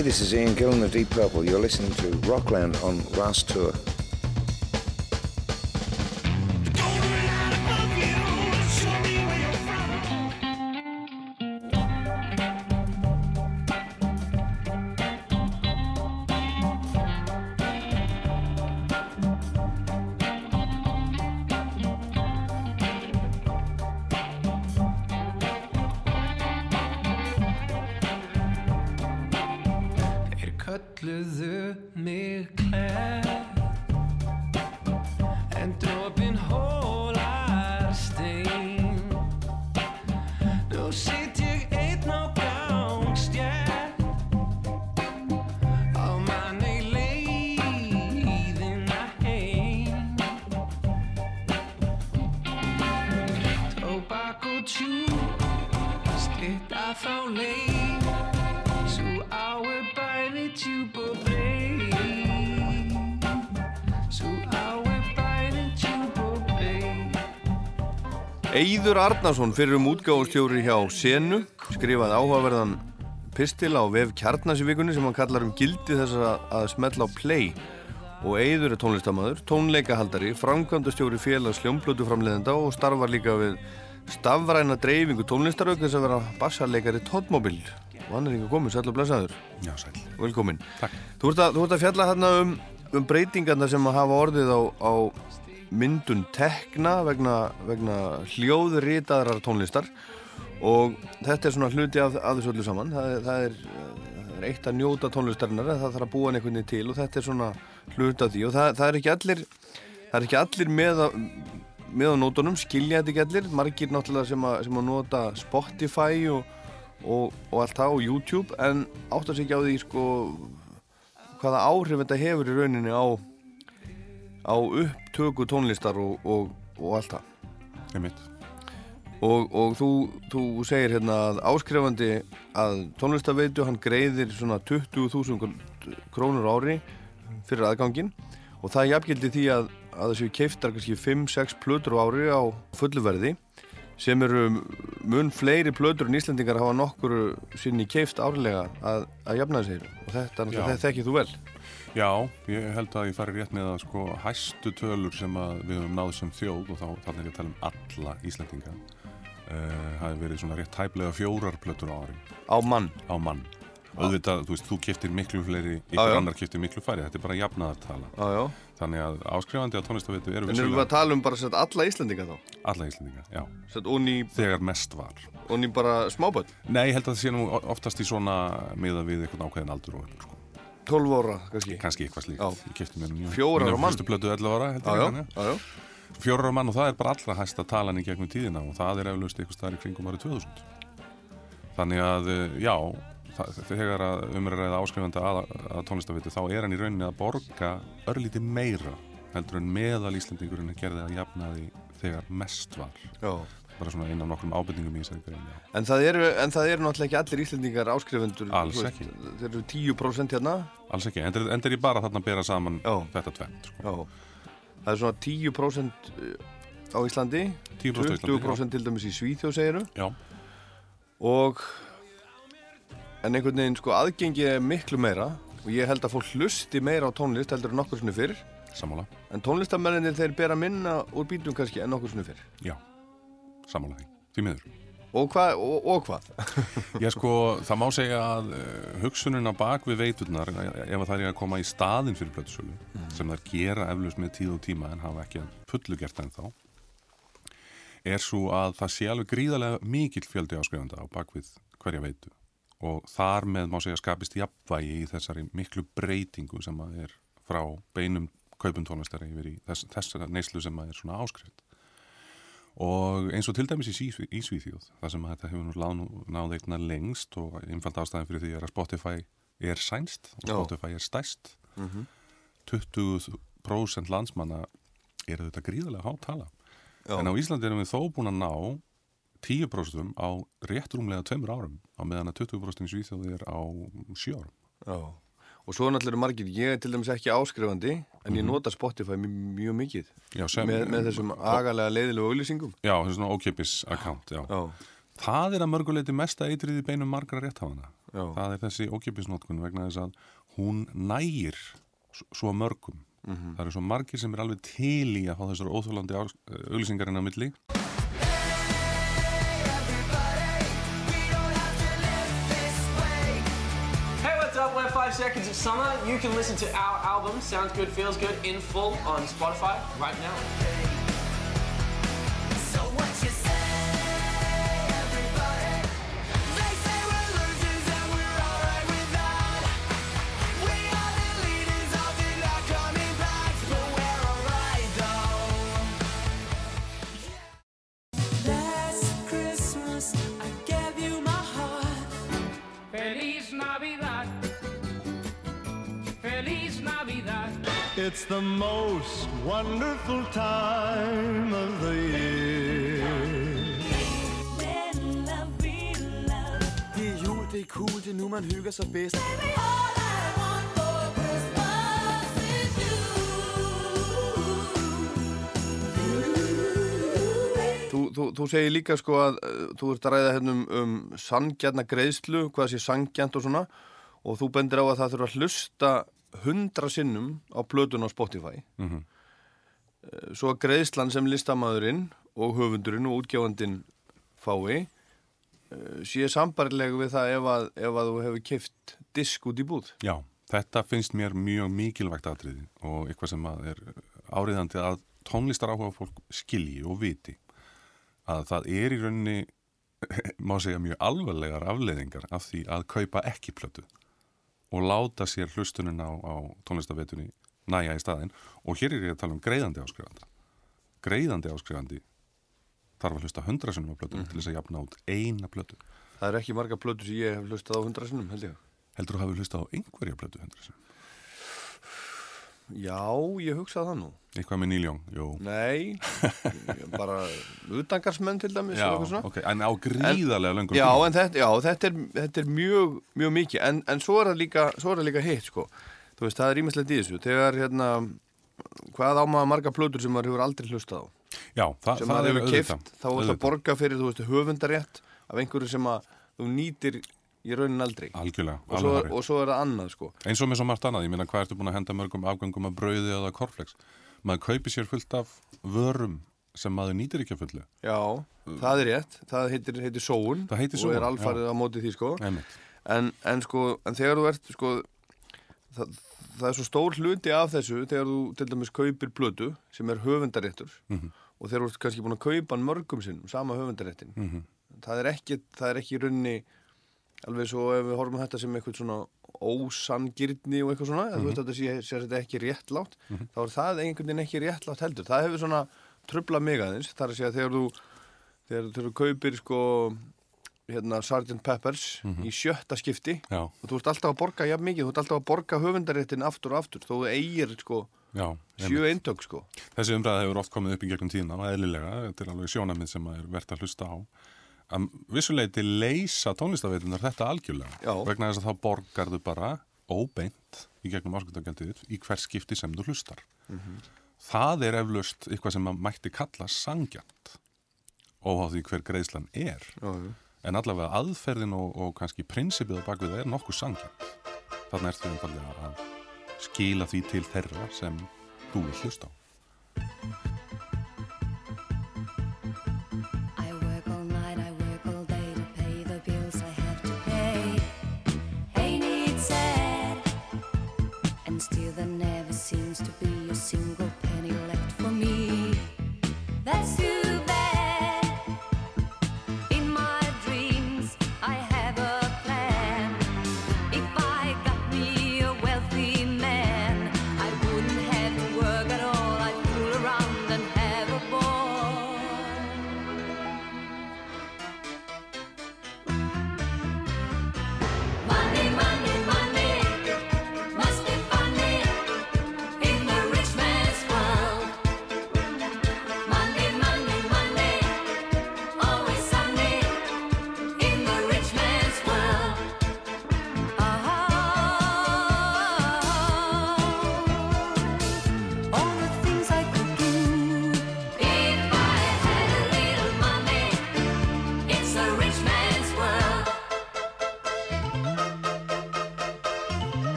Hi, this is Ian Gillan of Deep Purple. You're listening to Rockland on Ras Tour. Eyður Arnarsson fyrir um útgáfustjóri hjá Senu skrifaði áhugaverðan pistil á vef kjarnasivíkunni sem hann kallar um gildi þess að, smetla á play. Og Eyður er tónlistamæður, tónleikahaldari, framkvæmdastjóri félags hljómblötu framleiðenda og starfar líka við stafræna dreifingu tónlistarauk þess að vera bassarleikari tóttmóbil og hann er ekki komin, sæll og blessaður. Já, sæll. Velkomin Takk. Þú ert að, þú ert að fjalla hérna um, um breytingarna sem að hafa orðið á, á myndun tekna vegna, vegna hljóðritaðrar tónlistar. Og þetta er svona hluti af, þessu öllu saman. Það það, er, það er eitt að njóta tónlistarinnar það þarf að búa einhvern veginn til og þetta er svona hluti af því. Og það, það er ekki allir það er ekki allir með að með á nótunum, skilja þetta ekki allir. Margir náttúrulega sem að, sem að nota Spotify og, og, og allt það og YouTube en áttar sig ekki á því sko hvaða áhrif þetta hefur í rauninni á á upptöku tónlistar og, og, og allt það. Einmitt. og, og þú, þú segir hérna að áskrifandi að tónlistaveitu hann greiðir svona 20.000 krónur ári fyrir aðgangin og það jafngildi því að, að þessu keiftar kannski 5-6 plötur ári á fullu verði sem eru mun fleiri plötur en Íslandingar hafa nokkuru sinni keift árlega að, að jafna þessi og þetta, þetta þekkið þú vel Já, ég held að ég fari rétt með að sko hæstu tölur sem að við höfum náð sem þjóð og þá þannig er ég að tala um alla Íslandinga uh, hafi verið svona rétt hæflega fjórar plötur á ári Á mann? Á mann Auðvitað, þú veist, þú keftir miklu fleiri ykkur annar keftir miklu færri, þetta er bara jafnaðartala Já, já. Þannig að áskrifandi á tónlistaveitu eru En erum við að tala um bara sett alla Íslandinga þá? Alla Íslandinga, já Sett onni Þegar mest var Onni bara smáböld? Nei, ég held að það sé nú oftast í svona miða við einhvern ákveðin aldur og upp, sko 12 ára, kannski? Kannski eitthvað slíkt. Fjórar á mann? Fyrstu plötu 11 ára. Fjórar á mann og það er bara allra hæsta talan í gegnum tíðina og það er eflaust eitthvað staðar í kringum árið 2000. Þannig að, eh, já, þegar að umræða áskrifanda að, að tónlistavitu þá er hann í rauninni að borga örlítið meira heldur en meðal Íslandingurinn gerði að jafna því þegar mest var. Já. Bara svona einn af nokkrum ábyrningum í þessari grein. En það eru, en það eru náttúrulega ekki allir Íslandingar áskrifendur Alls ekki. Þeir eru 10% hérna Alls ekki, en en er ég bara þarna að bera saman Já. þetta tvent, sko. Það er svona 10% á Íslandi 10% á Íslandi, 20% til dæmis í Svíþjóð segiru Já. Og En einhvern veginn sko aðgengi er miklu meira Og ég held að fólk hlusti meira á tónlist heldur en nokkur sinni fyrr Sammála. En tónlistamennir þeir bera minna úr bítum kannski en nokkur sinni fyrr Já, sammála því, því miður. Og hvað, og, og hvað? Já sko, það má segja að hugsunin á bak við veiturnar, ef að það er að koma í staðin fyrir plötusölu, sem þær gera eflaust með tíð og tíma en hafa ekki að fullu gert það en þá, er svo að það sé alveg gríðarlega mikill fjöldi áskrifanda á bak við hverja veitu og þar með má segja skapist jafnvægi í þessari miklu breytingu sem að er frá beinum kaupum tónlistari yfir í þess, þessara neyslu sem að er svona áskrift og eins og til dæmis í, í Svíþjóð þar sem þetta hefur nú náð eigna lengst og einfald ástæðan fyrir því er að Spotify er sænst og. Spotify er stæst Mhm. 20% landsmanna er þetta gríðarlega há tala Já. en á Íslandi erum við þó búin að ná 10% á rétt rúmlega tveimur árum á meðan að 20% í Svíþjóð er á 7 árum Já. Og svo náttúrulega eru margir, ég er til dæmis ekki áskrifandi en ég Mhm. nota Spotify mjög, mikið Já, sem- með, með þessum agalega leiðilegu auðlýsingum Já, svona ókipis account, já. Já. Það er að mörguleiti mesta eitrið í beinum margra rétthafana. Já. það er þessi ókjöpisnótkun vegna þess að hún nægir svo mörgum Mhm. það eru svo margir sem er alveg til í að fá þessar óþólandi auglýsingarinn á milli Five Seconds of Summer. You can listen to our album, Sounds Good, Feels Good, in full on Spotify right now. It's the most wonderful time of the year. Det er jul, det er cool, det er nu man hygger sig bedst. Þú, þú, þú segir líka sko að uh, þú ert að ræða hérna um, um sangjarna greiðslu, hvað sé sangjant og svona og þú bendir á að það þurfa að hlusta hundra sinnum á plötun á Spotify. Mhm. Eh, svo að greiðslan sem listamæðurinn og höfundurinn og útgjáfandinn fái uh, sé sambarileg við það ef að, ef að þú hefur kift disk út í búð. Já, þetta finnst mér mjög mikilvægt atriði og eitthvað sem að er áriðandi að tónlistar áhuga fólk skilji og viti. Að það er í rauninni *laughs* má segja mjög alvarlegar afleiðingar af því að kaupa ekki plötu og láta sér hlustunin á, á tónlistavetunni næja í staðinn. Og hér er ég að tala um greiðandi áskrifandi greiðandi áskrifandi þarf að hlusta hundra sinnum á plötu til þess að jafna út eina plötu. Það er ekki marga plötu sem ég hef hlustað á hundra sinnum held ég. Heldur þú hafi hlustað á einhverja plötu hundra sinnum? Já, ég hugsaði það nú. Eitthvað með Young, jú. Nei, *laughs* bara utangarsmenn til dæmis Já, ok, en á gríðarlega löngum Já, en þetta, já, þetta, er, þetta er mjög, mjög mikið. En, en svo er það líka, líka hitt sko. þú veist, það er ímislegt í þessu. Þegar hérna, hvað á maður marga plötur sem maður hefur aldrei hlustað á? Já, það, það er auðvitað, þá er það borga fyrir þú veist, höfundarétt af einhverju sem að þú nýtir í raunin aldrei Algjörlega, og svo, hárrétt. og svo er það annað sko. Eins og með svo margt annað, ég meina hvað ertu búin að henda mörgum afgöngum af brauði eða korflex maður kaupir sér fullt af vörum sem maður nýtir ekki að fullu Já, það er rétt, það heitir, heitir sóun Það heitir og sóun, er alfarið já. á móti því sko en, en sko, en þegar þú ert sko, það, það er svo stór hluti af þessu þegar þú til dæmis kaupir plötu sem er höfundaréttur Mhm. og þegar þú ert kannski búin að kaupa mörgum sinnum, sama höfundaréttin Mhm. það er ekki, það er ekki alveg svo ef við horfum þetta sem eitthvað svona ósangirni og eitthvað svona, mm Mhm. þú veist þetta sé, sé þetta ekki réttlátt, Mhm. þá er það einhvern veginn ekki réttlátt heldur, það hefur svona trubla mig aðeins, þar að segja þegar þú þegar, þú kaupir sko hérna Sgt. Peppers Mhm. í sjötta skipti Já. og þú ert alltaf að borga jafn mikið, þú ert alltaf að borga höfundaréttin aftur og aftur, þó þú eigir sko Já, sjö eintök sko Þessi umræða hefur oft komið upp í gegnum tíðina og eðlilega, þetta er alveg sjónamið sem að er verðt að hlusta á að vissuleiti leysa tónlistaveitunar þetta algjörlega. Já. vegna þess að þá borgarðu bara óbeint í gegnum ásköndagjöndið í hver skipti sem þú hlustar. Mhm. það er eflaust eitthvað sem maður mætti kalla sangjant óháð því hver greiðslan er. Já, en allavega aðferðin og, og kannski prinsipið á bakvið það er nokkuð sangjant þannig er því einfallega að skila því til þeirra sem þú vil hlusta á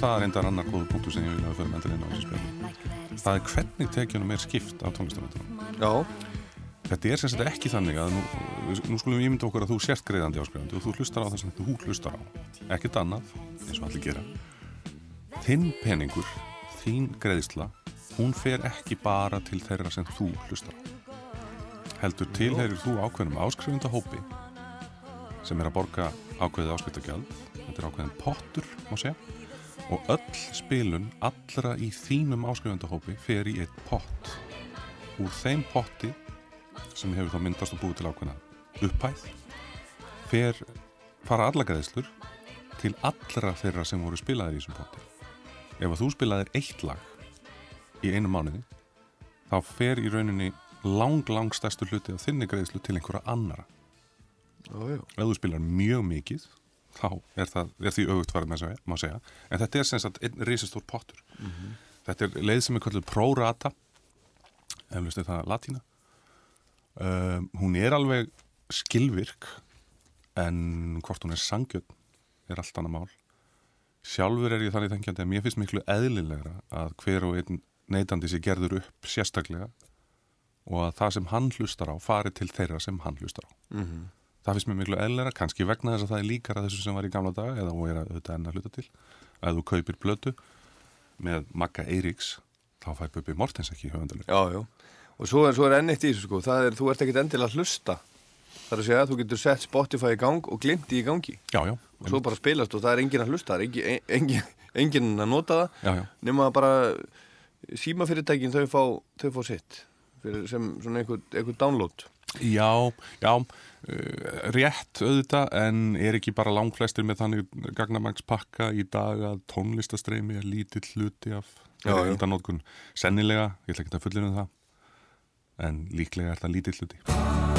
Svo er það reyndar annar góðu punktu sem ég vil að við förum endur inn á þessu spjalli. Það er hvernig tekjunum er skipt af tónlistarveitunum. Já. Þetta er sem sagt ekki þannig að nú, nú skulum við ímynda okkur að þú sért greiðandi áskrifandi og þú hlustar á það sem þú hlustar á. Ekkert annað, eins og allir gera. Þinn peningur, þín greiðsla, hún fer ekki bara til þeirra sem þú hlustar. Heldur tilheyrir þú ákveðnum áskrifunda hópi sem er að borga ákveðið áskriftagjald. Þetta er ákveðin pottur, má segja og öll spilun allra í þínum áskrifandahópi fer í eitt pott. Úr þeim potti sem hefur þá myndast og búið til ákveðna upphæð fer fara alla gæðislur til allra þeirra sem voru spilaðir í þessum potti. Ef að þú spilaðir eitt lag í einu mánuði þá fer í rauninni lang lang stærstu hluti af þinni gæðislu til einhverja annara ef þú spilar mjög mikið þá er, það, er því auðvitað farið með segja, má segja. En þetta er sem sagt einn risastór pottur. Mhm. þetta er leið sem er kallið prorata. Eflust er það latína. Um, hún er alveg skilvirk en hvort hún er sangjöld er allt annað mál. Sjálfur er ég þannig þengjandi að mér finnst miklu eðlilegra að hver og einn neytandi sé gerður upp sérstaklega og að það sem hann hlustar á fari til þeirra sem hann hlustar á. Mhm. Það finnst mér miklu eðlera, kannski vegna þess að það er líkara þessu sem var í gamla daga eða og er að þetta enn að hluta til að þú kaupir blötu með Magga Eiríks þá fær Bubi Mortens ekki höfundalega Já, já. Og svo er, svo er enn eitt í þessu sko, það er, þú ert ekkert endilega að hlusta. Það er að segja að þú getur sett Spotify í gang og glimt í gangi. Já, já. Og svo bara spilast og það er enginn að hlusta, það er enginn, enginn, enginn að nota það. Já, já. Nefna að bara símafyrirtækin þau fá, þau fá sitt sem svona einhver, einhver download. Já, já, uh, rétt auðvitað en er ekki bara langflestir með þannig gagnamagspakka í dag að tónlistastreimi er lítill hluti af. Sennilega, ég ætla ekki að fullinu það, en líklega er það lítill hluti.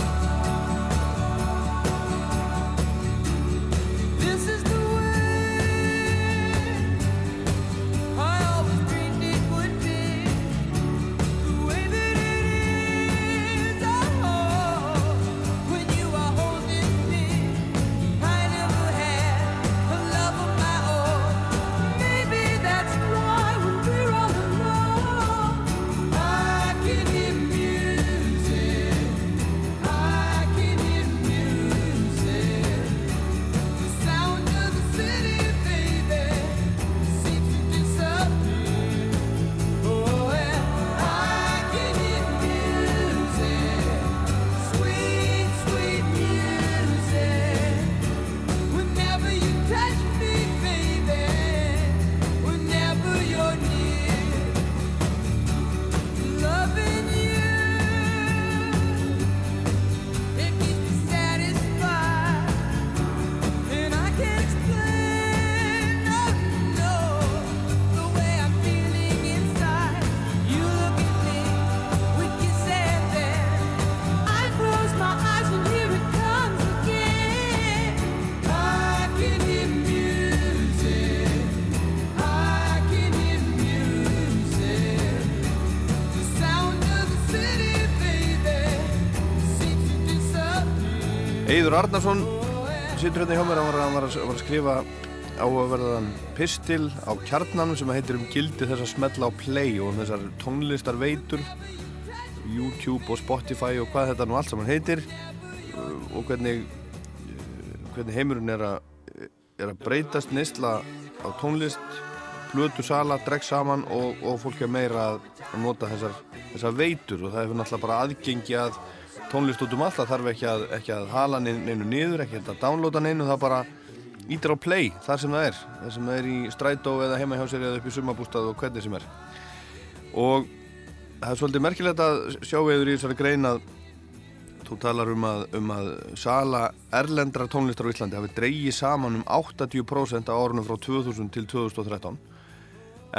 Arnarsson situr hérna hjá mér, hann var, að, að skrifa áhugaverðan pistil á kjarnanum sem heitir um gildi þess að smetla á play og um þessar tónlistarveitur YouTube og Spotify og hvað þetta nú allt saman heitir uh, og hvernig uh, hvernig heimurinn er að er að breytast neysla á tónlist blötu sala, dregg saman og, og fólk er meira að nota þessar, þessar veitur. Og það hefur náttúrulega bara aðgengi að tónlist út um allt, það þarf ekki að, ekki að hala neinu, niður, ekki að downloada neinu, það bara ítir á play þar sem það er, þar sem það er í strætó eða heima hjá sér eða upp í sumabústað og hvernig sem er. Og það er svolítið merkilegt að sjá eður í þessari grein að þú talar um að, um að sala erlendra tónlistar á Íslandi hafi dreigið saman um 80% á árunum frá 2000 til 2013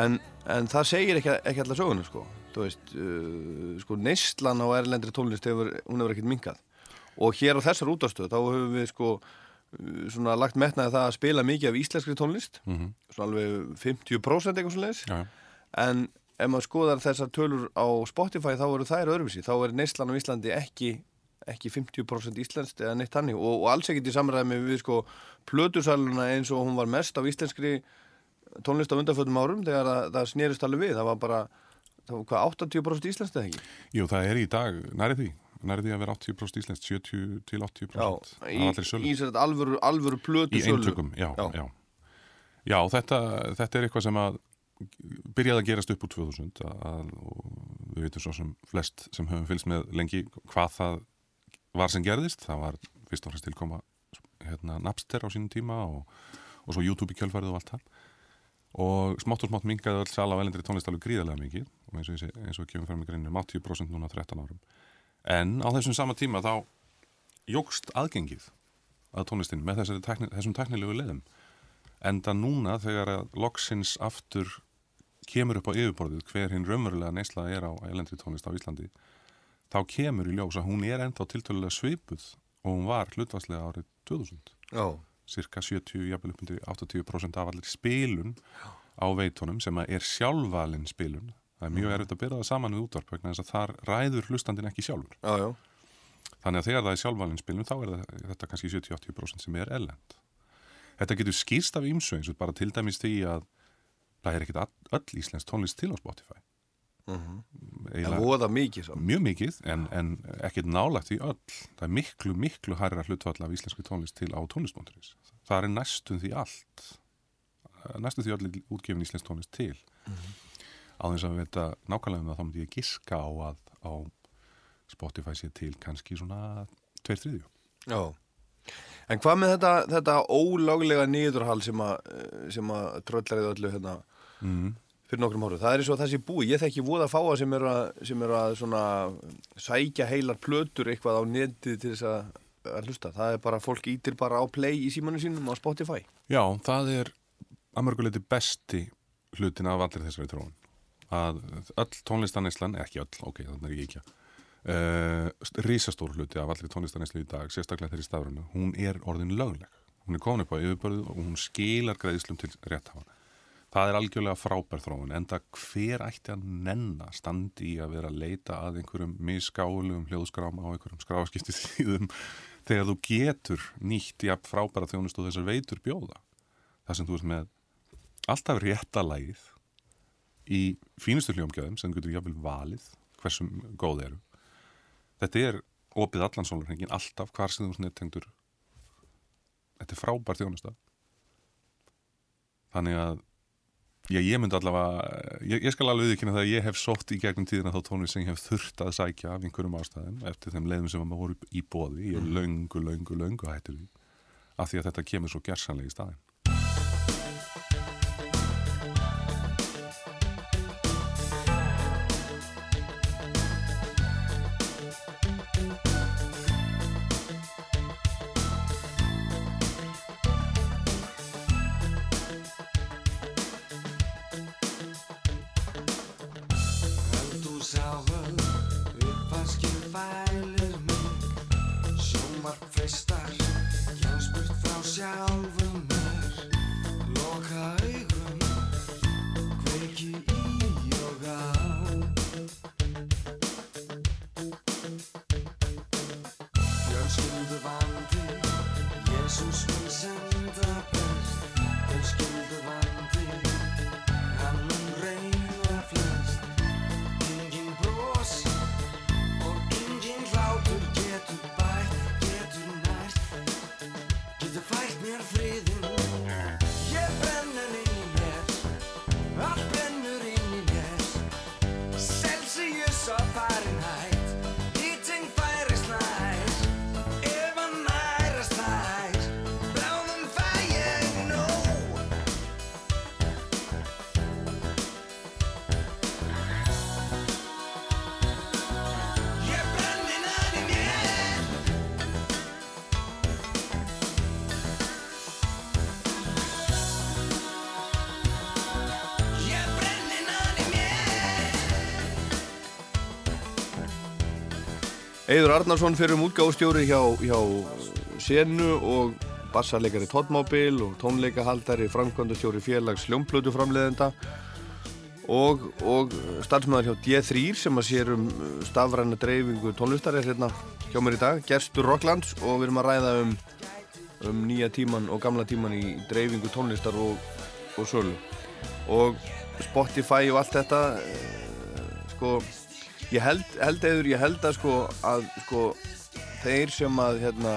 en, en það segir ekki, ekki allar sögunu sko þú veist, uh, sko neyslan á erlendri tónlist hefur, hún hefur ekkert minkað og hér á þessar útastöð þá höfum við sko uh, svona lagt metnaði það að spila mikið af íslenskri tónlist Mhm. svona alveg 50% eitthvað svo leiðis Já. en ef maður skoðar þessar tölur á Spotify þá eru þær öðruvísi. Þá er neyslan á Íslandi ekki ekki 50% íslenskt eða neitt hannig og, og alls ekkert í samræmi við sko plötusaluna eins og hún var mest á íslenskri tónlist á undanfötum árum þegar það, það snerist alveg við, það var bara var hvað, 80% íslenskt eða ekki? Jú, það er í dag, næri því. Næri því að vera 80% íslenskt 70 til 80% Já, í, sölu. í alvöru, alvöru plötu í eintökum, já, já. Já, þetta, þetta er eitthvað sem að byrjaði að gerast upp úr 2000 að, og við veitum svo sem flest sem höfum fylgst með lengi hvað það var sem gerðist. Það var fyrst og fremst tilkoma hérna, Napster á sínum tíma og, og svo YouTube í kjölfærið og allt það. Og smátt og smátt mingaði öll sala á elendri tónlist alveg gríðarlega mikið og eins og, eins og kemur fram í greinum 80% núna á 13 árum. En á þessum sama tíma þá jógst aðgengið að tónlistin með tækni, þessum tæknilegu leðum enda núna þegar að loksins aftur kemur upp á yfirborðið hver hinn raunverulega neysla er á elendri tónlist á Íslandi þá kemur í ljós að hún er ennþá tiltölulega svipuð og hún var hlutvarslega árið 2000 Já. cirka 70, jafnvel upp undir 80% af allir spilun á veitunum sem er sjálfvalin spilun það er mjög Mhm. erfitt að byrja það saman við útvarp vegna þess að þar ræður hlustandin ekki sjálfur Já, já. þannig að þegar það er sjálfvalin spilun þá er það, þetta kannski 70-80% sem er ellend þetta getur skýrst af ímsu eins og bara til dæmis því að það er ekkit öll íslensk tónlist til á Spotify Mhm. Eiginlega- En voða mikið samt. Mjög mikið, en, en ekkert nálagt í öll. Það er miklu, miklu hærra hlutfall af íslenski tónlist til á tónlist.is. Það er næstum því allt. Næstum því allir útgefin íslensk tónlist til. Á þess að við veit nákvæmlega um það, þá myndi ég giska á að á Spotify sé til kannski svona tveir þriðju. Já. En hvað með þetta, þetta ólöglega niðurhal sem að, sem að tröllarið öllu hérna Mhm. fyrir nokkrum árum? Það er eins og sé búi. Ég þekki voða fáa sem eru að, sem eru að svona sækja heilar plötur eitthvað á netið til þess að, að hlusta. Það er bara, fólk ítir bara á play í símanu sínum á Spotify. Já, það er að mörguleiti besti hlutin af allir þessari tróun. Að öll tónlistaneslan, ekki öll, ok, þannig er ég ekki uh, rísastór hluti af allir tónlistaneslu í dag, sérstaklega þeirri stafrunu, hún er orðin lögleg. Hún er komin upp á yfirbörðu og hún skilar greiðslum til rétthafa. Það er algjörlega frábær þróun, enda hver ætti að nenna standi í að vera að leita að einhverjum misgáðulegum hljóðskráma á einhverjum skráskipti síðum *laughs* þegar þú getur nýtt jafn frábæra þjónust og þessar veitur bjóða. Það sem þú ert með alltaf rétta lagið í fínustu hljómgjöðum sem getur jafnvel valið hversum góð eru. Þetta er opið allan sólarhengin alltaf hvar sem þú snettengdur. Þetta er frábær þjónusta. Þannig að Já, ég myndi allavega, ég, ég skal alveg viðkynna það að ég hef sótt í gegnum tíðina þá tónlist sem ég hef þurft að sækja af einhverjum ástæðum eftir þeim leiðum sem maður voru í bóði, ég er Mhm. löngu, löngu, löngu hættur því, af því að þetta kemur svo gersanlega í staðin. Eiður Arnarsson fyrir um útgáfustjóri hjá, hjá Senu og bassarleikari Tóttmábil og tónleikahaldari framkvæmdastjóri félags hljómblötu framleiðenda og, og starfsmæður hjá D3 sem að sér um stafræna dreifingu tónlistar er hérna hjá mér í dag, Gerstur Rocklands. Og við erum að ræða um, um nýja tíman og gamla tíman í dreifingu tónlistar og og sölu. Og Spotify og allt þetta uh, sko ég held, held eður, ég held að sko að sko þeir sem að hérna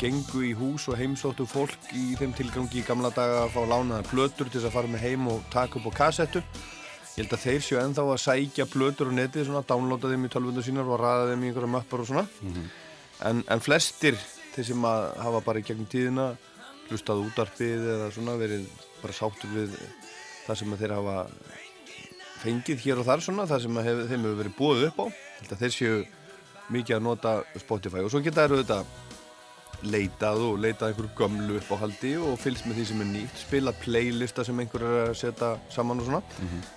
gengu í hús og heimsóttu fólk í þeim tilgangi í gamla daga að fá lánaða plötur til þess að fara með heim og taka upp á kassettu. Ég held að þeir séu ennþá að sækja plötur á netið svona, downloada þeim í tölvundu sínar og ræða þeim í einhverja möppar og svona. En, en flestir þeir sem að hafa bara í gegnum tíðina hlustað útarpið eða svona verið bara sáttur við það sem þeir hafa fengið hér og þar svona það sem hef, þeim hefur verið búið upp á. Þeir séu mikið að nota Spotify og svo geta þeir auðvitað leitað og leitað einhverju gömlu upp á haldi og fylgst með því sem er nýtt spilað playlista sem einhver er að setja saman og svona.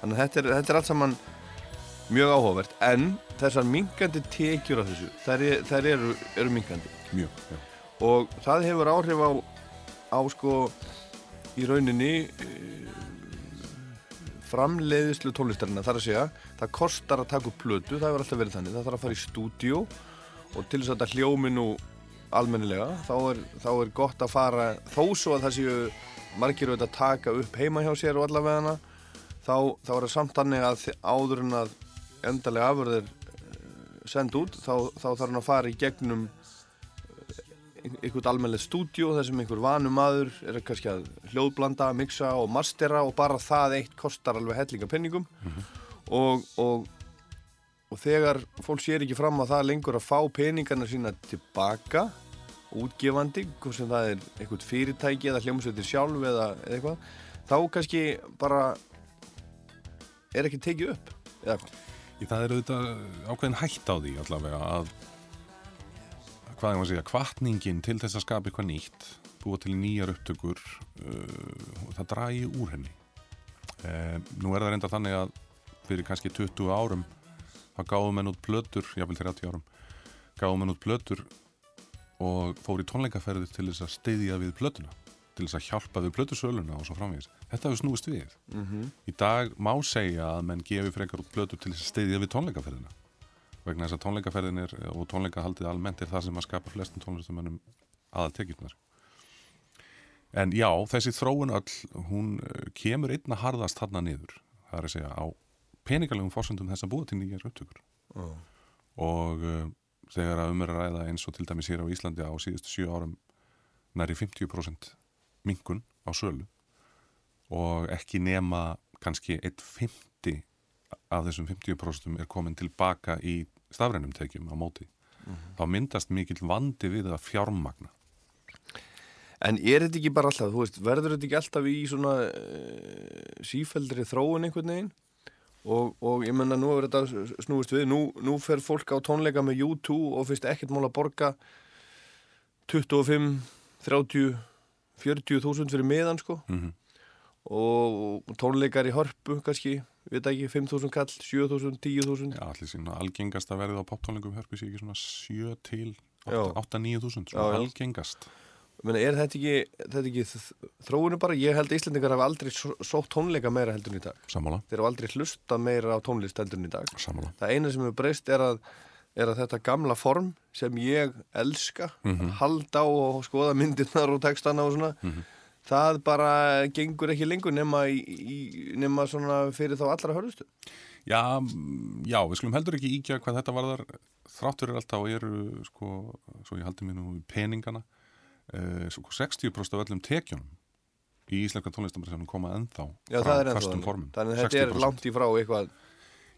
Þannig að þetta er, þetta er allt saman mjög áhugavert. En þessar minkandi tekjur af þessu þær, er, þær eru, eru minkandi Mjög, já. og það hefur áhrif á, á sko í rauninni framleiðislu tónlistarina þar að segja, það kostar að taka upp plötu, það hefur alltaf verið þannig, það þarf að fara í stúdíó og til þess að þetta hljómi nú almennilega, þá er, þá er gott að fara, þó svo að það séu margir auðvitað að taka upp heima hjá sér og allavega hana, þá, þá er það samt þannig að áður en að endalega afurðir send út, þá, þá þarf hann að fara í gegnum einhvern almennilegt stúdíó þar sem einhver vanum maður er kannski að hljóðblanda, mixa og mastera og bara það eitt kostar alveg hellinga penningum og, og, og þegar fólk sér ekki fram að það lengur að fá peningarna sína tilbaka útgefandi, hvort sem það er einhvert fyrirtæki eða hljómsveitir sjálf eða, eitthvað, þá kannski bara er ekki tekið upp eða hvað? Það er auðvitað ákveðin hætt á því allavega að hvað ég var að segja, kvartningin til þess að skapa eitthvað nýtt, búa til nýjar upptökur uh, það dragi úr henni. Uh, nú er það reynda þannig að fyrir kannski 20 árum þá gáðum menn út plötur, jáfnvel 30 árum, gáðum menn út plötur og fór í tónleikaferðir til þess að styðja við plötuna, til þess að hjálpa við plötusöluna og svo framvegis. Þetta hefur snúist við. Mhm. Í dag má segja að menn gefi frekar út plötur til þess að styðja við tónleikaferðina vegna þess að tónleikaferðin er og tónleikahaldið almennt er það sem að skapa flestum tónlistumönnum aðal tekjurnar en já, þessi þróun öll hún eh, kemur einna harðast þarna niður það er að segja á peningalegum fórsöndum þess að búa til nýjar upptökur Já. og uh, þegar að um er að ræða eins og til dæmis hér á Íslandi á síðustu 7 árum næri 50% minkun á sölu og ekki nema kannski 1,50 af þessum 50% er komin tilbaka í stafrænum tekjum á móti þá myndast mikill vandi við að fjármagna En er þetta ekki bara alltaf, þú veist, verður þetta ekki alltaf í svona uh, sífældri þróun einhvern veginn? Og, og ég menna, nú er þetta snúist við, nú, nú fer fólk á tónleika með U2 og finnst ekkert mál að borga 25, 30, 40 þúsund fyrir miðan, sko. Mhm. Og tónleikar í hörpu, kannski, við það ekki, 5.000 kall, 7.000, 10.000. Já, allir sína algengast að verða á poptónlingum hörpu sé ekki svona 7 til Já. 8-9 þúsund, Já, svona já. algengast Meni, er þetta ekki, þetta ekki þ- þróunu bara? Ég held að Íslandingar hafa aldrei só- sótt tónleika meira heldur en í dag. Sammála. Þeir hafa aldrei hlusta meira á tónlist heldur en í dag. Sammála. Það eina sem hefur breyst er að, er að þetta gamla form sem ég elska, Mhm. halda á og skoða myndirnar og textana og svona, Mhm. Það bara gengur ekki lengur nema, í, nema svona fyrir þá allra hörðustu. Já, mm, já, við skulum heldur ekki íkja hvað þetta varðar þráttur er alltaf og eru sko, svo ég haldi mér nú peningana uh, sko 60% af öllum tekjunum í íslenska tónlistamæri sem koma ennþá Já, frá þannig. formum Þannig að þetta er 60%. langt í frá eitthvað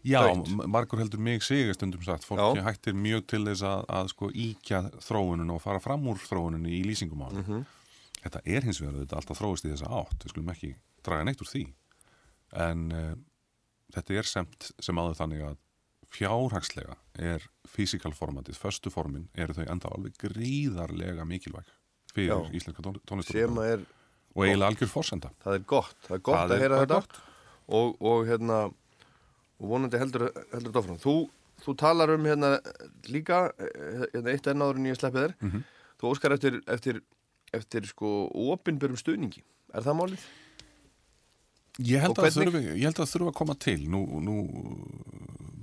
Já, m- margur heldur mig sig stundum sagt, fólki Já. hættir mjög til þess að, að sko íkja þróuninu og fara fram úr þróuninu í lýsingum á Mhm. Þetta er hins vegar þetta alltaf þróist í þessa átt, við skulum ekki draga neitt úr því. En uh, þetta er semt sem áður þannig að fjárhagslega er physical formatið, föstu formin eru þau enda alveg gríðarlega mikilvæg fyrir Já. íslenska tón- tónlistar sem er og eiginlega algjör forsenda. Það er gott, það er gott Það að heyra þetta. og, og hérna og vonandi heldur, heldur þetta áfram. Þú, þú talar um hérna líka eh, hérna eitt enn áður en ég sleppi þér. Mhm. þú óskar eftir, eftir, eftir sko opinbörum stuðningi er það málið? Ég held, þurfi, ég held að það þurfi að koma til nú, nú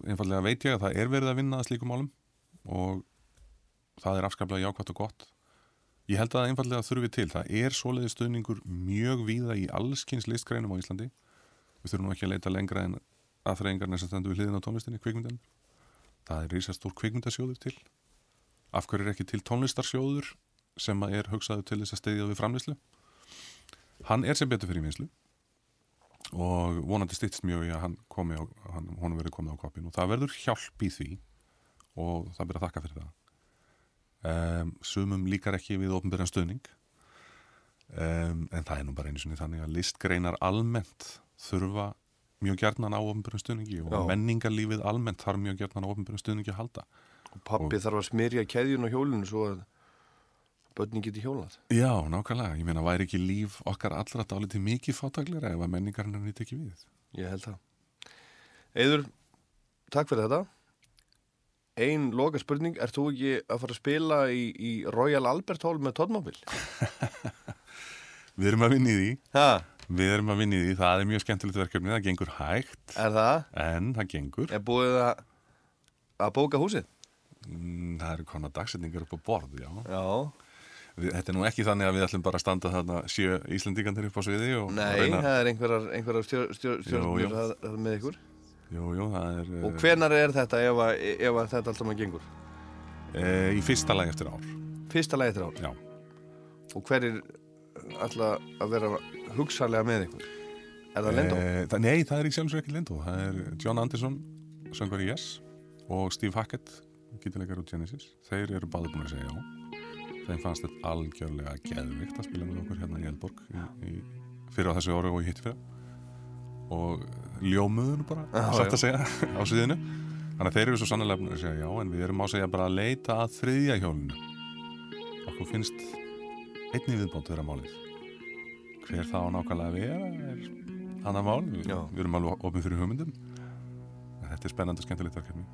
einfallega veit ég að það er verið að vinna að slíkum málum og það er afskaplega jákvæmt og gott Ég held að það einfallega þurfi til. Það er svoleiði stöðningur mjög víða í allskins listgreinum á Íslandi. Við þurfum ekki að leita lengra en aðþreyingarna sem stendur við hliðin á tónlistinni, kvikmyndan. Það er rísastór kvikmyndasjóður til. Af hverju er ekki til tónlistarsjóður sem er hugsaður til þess að steyðja við framlýslu? Hann er sem betur fyrir vinslu og vonandi stýttst mjög í að hann komi á, hann, honum verið komið á koppin og það verður hjálp í því og það byrja að þakka fyrir það. Um, sumum líkar ekki við ofnbyrjan stöðning um, en það er nú bara einu sinni þannig að listgreinar almennt þurfa mjög gjarnan á ofnbyrjan stöðningi og Já. menningarlífið almennt þarf mjög gjarnan á ofnbyrjan stöðningi að halda Og pappi þarf að smyrja keðjun á hjólinu svo að börnin geti hjólað. Já, nákvæmlega, ég meina væri ekki líf okkar allra dálítið mikið fátaglega ef að menningarinn er nýtt ekki við Ég held það. Eður, takk fyrir þetta. Ein loka spurning, ert þú ekki að fara að spila í, í Royal Albert Hall með Tóttmóbil? *laughs* Við erum að vinna í því ha? Við erum að vinna í því, það er mjög skemmtilegt verkefni það gengur hægt Er það? En það gengur Er búið að, að bóka húsið? Mm, Það eru konar dagsetningar upp á borð, já Já við, Þetta er nú ekki þannig að við ætlum bara að standa þarna sjö Íslandingandir upp á sviði og Nei, reyna það er einhverjar, einhverjar stjórnir að- að- með ykkur. Jú, jú, það er Og hvenar er þetta ef, að, ef að þetta alltaf maður gengur? e, Í fyrsta lag eftir ár Fyrsta lagi eftir ár? Já Og hverir alltaf að vera hugsalega með ykkur? Er það Lendó? Eh, það, nei, það er í sjálfsög ekki Lindó Það er John Anderson, söngur í Yes og Steve Hackett, gítilegar úr Genesis Þeir eru báður búin að segja já Þeim fannst þetta algjörlega geðvikt að spila með okkur hérna í Eldborg í, í, fyrir á þessu ári og í hitti fyrir og ljómuðun bara, Já, satt að segja á sviðinu Þannig að þeir eru svo sannlega að segja já en við erum á að segja bara að leita að þriðja hjólinu. Okkur finnst einni viðbót þeirra málið. Hver það á nákvæmlega vera er annar mál, við, við erum alveg opið fyrir hugmyndum. En þetta er spennandi og skemmtilegt verkefni.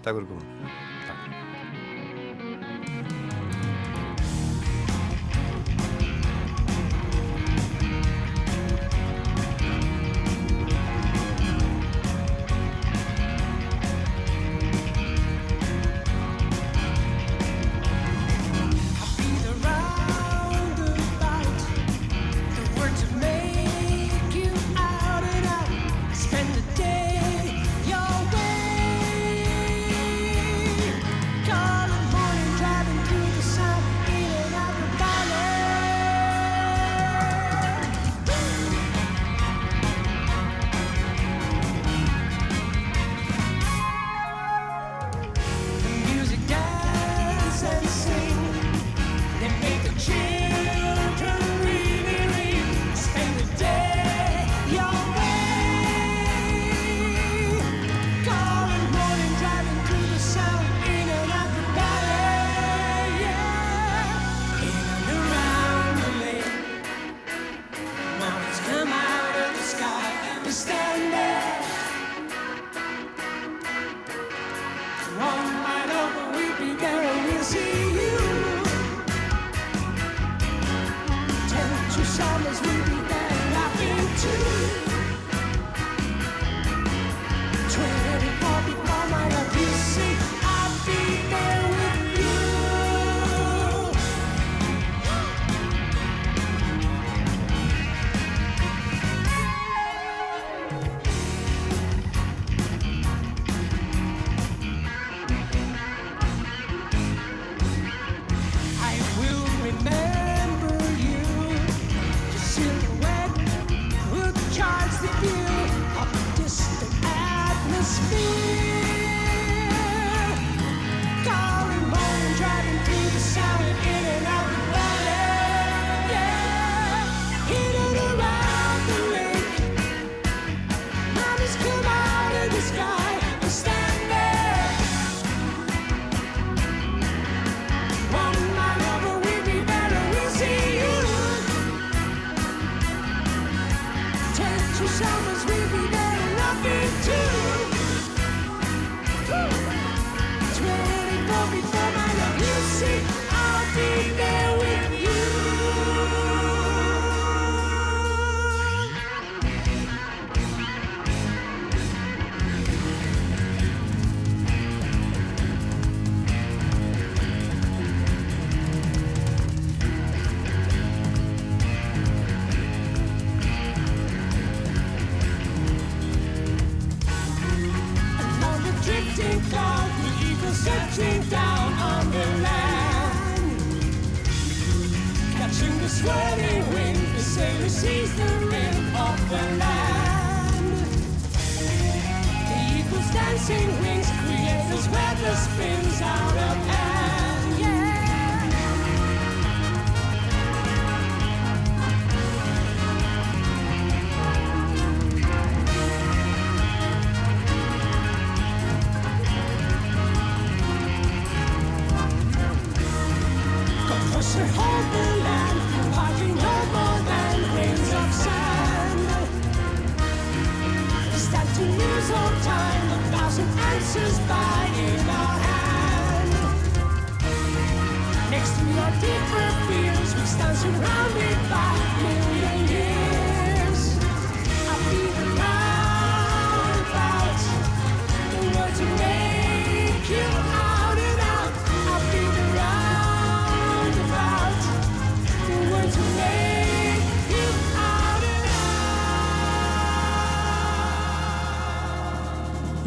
Takk fyrir komin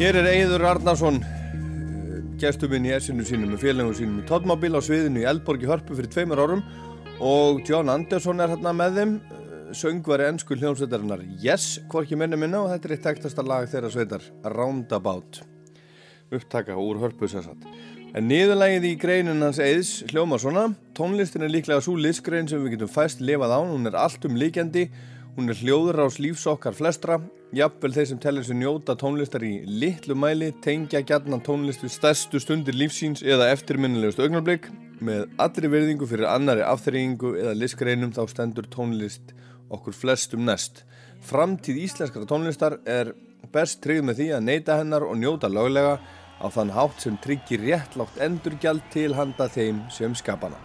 Hér er Eiður Arnarsson gestur minn í essinu sínum með félagum sínum í Tóttmábíl á sviðinu í Eldborg í Hörpu fyrir tveimur árum. Og John Anderson er hérna með þeim söngvari ennsku hljómsveitarinnar Yes, hvorki minni minna og þetta er eitt tektasta lag þeirra sveitar Roundabout. Upptaka úr Hörpu sérsagt en niðurlægið í greinin hans Eiðs hljóma svona. Tónlistin er líklega svo listgrein sem við getum fæst lifað án, hún er allt um líkjandi hún er hljóður á slífs okkar flestra. Jafnvel þeir sem tellir sér njóta tónlistar í litlu mæli tengja gjarnan tónlist við stærstu stundir lífsíns eða eftirminnilegust augnarblik með allri verðingu fyrir annari afþreyingu eða listgreinum þá stendur tónlist okkur flestum næst. Framtíð íslenskara tónlistar er best tryggð með því að neyta hennar og njóta löglega á þann hátt sem tryggir réttlátt endurgjald til handa þeim sem skapana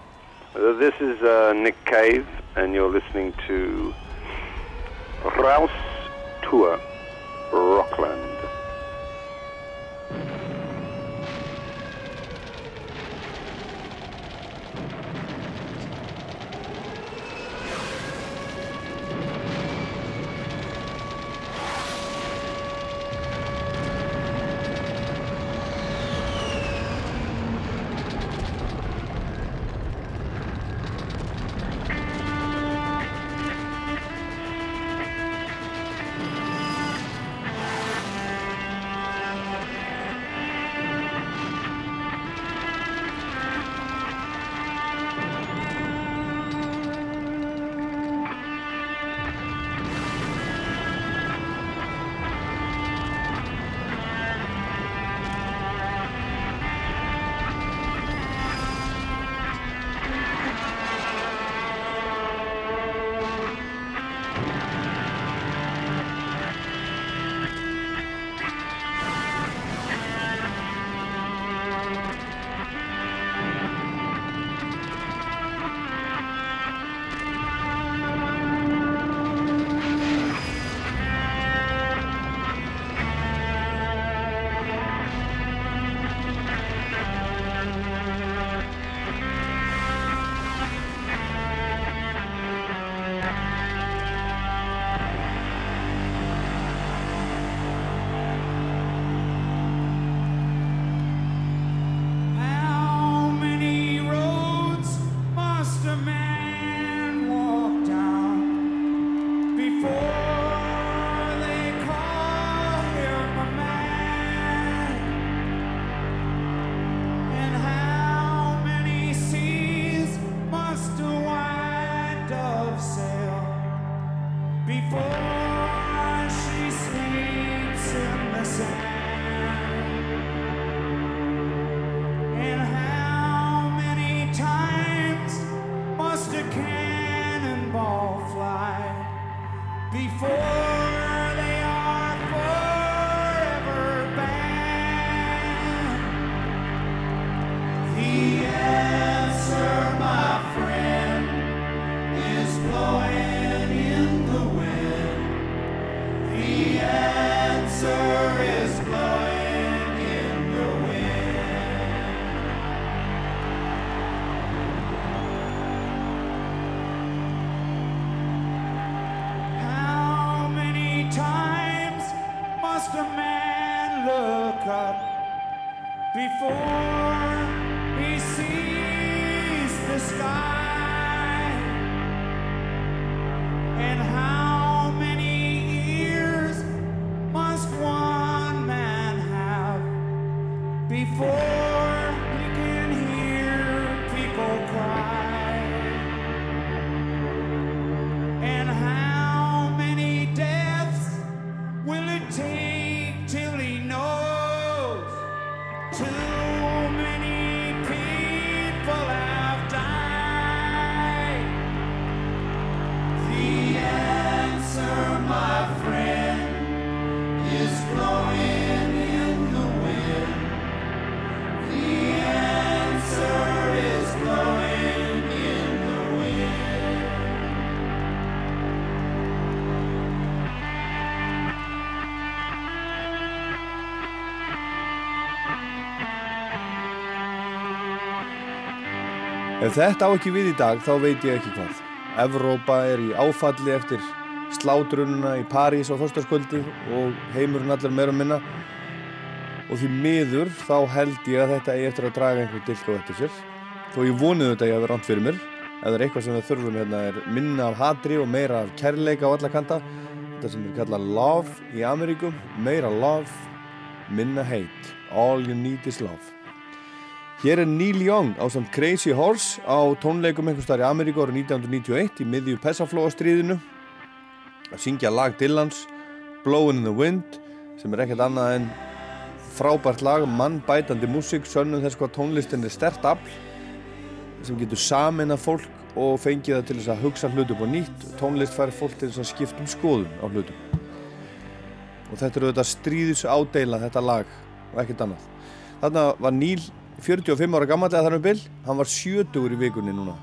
This is uh, Nick Cave, and you're listening to Rouse Tour Rockland. Ef þetta á ekki við í dag, þá veit ég ekki hvað. Evrópa er í áfalli eftir slátrununa í París á förstaskvöldi og heimurinn allar meira minna. Og því miður þá held ég að þetta eigi eftir að draga einhvern dilk á eftir sér. Þó ég vonið þetta ég hafi ránt fyrir mér. Ef það er eitthvað sem við þurfum hérna er minna af hatri og meira af kærleika á alla kanta. Þetta sem er kallað love í Ameríku. Meira love, minna hate. All you need is love. Hér er Neil Young á samt Crazy Horse á tónleikum einhvers þar í Ameríku árið 1991 í miðju Pessaflóastríðinu. Að syngja lag Dylans Blowin' in the Wind sem er ekkert annað en frábært lag, mannbætandi músík, sönnum þess hvað tónlistin er stert afl sem getur samin að fólk og fengið það til þess að hugsa hlutum á nýtt. Tónlist fær fólk til þess að skipta um skoðun á hlutum. Og þetta eru þetta stríðis ádeila þetta lag og ekkert annað. Þarna var Neil 45 ára gammal eða þar um byll hann var 70 í vikunni núna.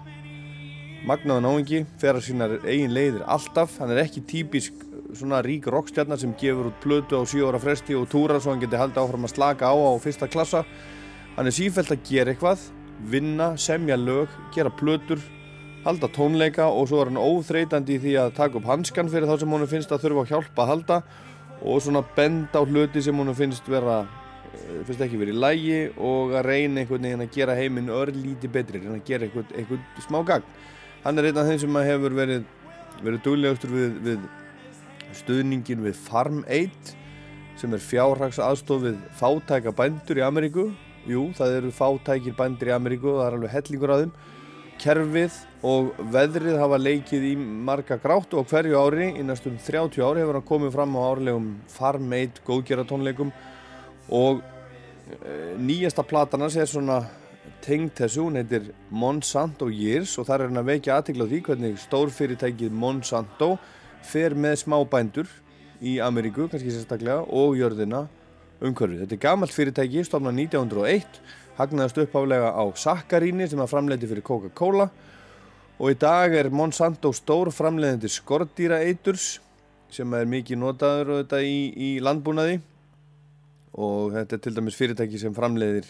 Magnaðan áhengi, fer að sína eigin leiðir alltaf, hann er ekki típisk svona rík rockstjarnar sem gefur út plötu á 7 ára fresti og túra svo hann geti haldið áfram að slaka á á fyrsta klassa. Hann er sífælt að gera eitthvað vinna, semja lög, gera plötur halda tónleika og svo er hann óþreytandi í því að taka upp hanskan fyrir þá sem honum finnst að þurfa að hjálpa að halda og svona benda á hluti sem honum finnst vera eh, finnst ekki verið í lægi og að reyna einhvern veginn að gera heiminn örlíti betri reyna að gera einhvern, einhvern smá gagn. Hann er einn af þeim sem hefur verið verið duglegastur við, við stuðningin við Farm Aid sem er fjárhags aðstof við fátæka bændur í Ameríku. Jú, það eru fátækir bændur í Ameríku og það er alveg hellingur að þeim. Kerfið og veðrið hafa leikið í marga grátt og hverju ári í næstum 30 ári hefur hann komið fram á árlegum Farm Aid góðgeratónleikum og e, nýjasta platanars er svona tengd þessu, hún heitir Monsanto Years og þar er hann að vekja aðtikla því hvernig stórfyrirtækið Monsanto fer með smábændur í Ameríku, kannski sérstaklega, og jörðina umhverfið. Þetta er gamalt fyrirtæki, stofnað 1901, hagnaðast uppháflega á sakkaríni sem að framleiti fyrir Coca-Cola og í dag er Monsanto stór framleiðandi skordýra eiturs sem er mikið notaður í, í landbúnaði og þetta er til dæmis fyrirtæki sem framleiðir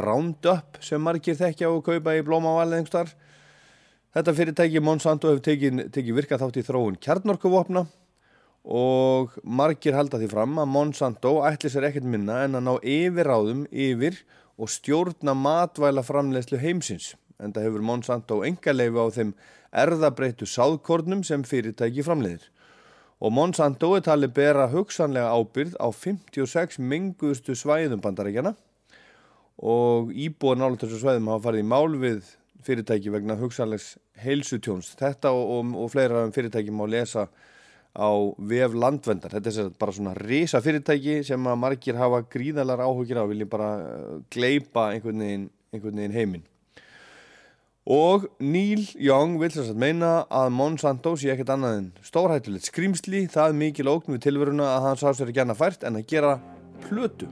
Roundup sem margir þekkja og kaupa í blómaval eða einhver starf. Þetta fyrirtæki Monsanto hefur tekið, tekið virka þátt í þróun kjarnorkuvopna og margir halda því fram að Monsanto ætli sér ekkert minna en að ná yfirráðum yfir og stjórna matvæla framleiðslu heimsins. En það hefur Monsanto engaleifi á þeim erðabreittu sáðkornum sem fyrirtæki framleiðir. Og Monsanto er talið bera hugsanlega ábyrð á 56 mingustu svæðum bandarækjana og íbúið nálega þessu svæðum hafa farið í mál við fyrirtæki vegna hugsanlegs heilsutjóns. Þetta og, og, og fleira fyrirtæki má lesa á vef landvendar. Þetta er bara svona risa fyrirtæki sem að margir hafa gríðalar áhugir á, viljum bara gleipa einhvern veginn, einhvern veginn heiminn. Og Neil Young vil þess að meina að Monsanto sé ekkert annað en stórhættulegt skrimsli, það er mikil ógn við tilveruna að hann sá sér ekki annað fært en að gera plötu.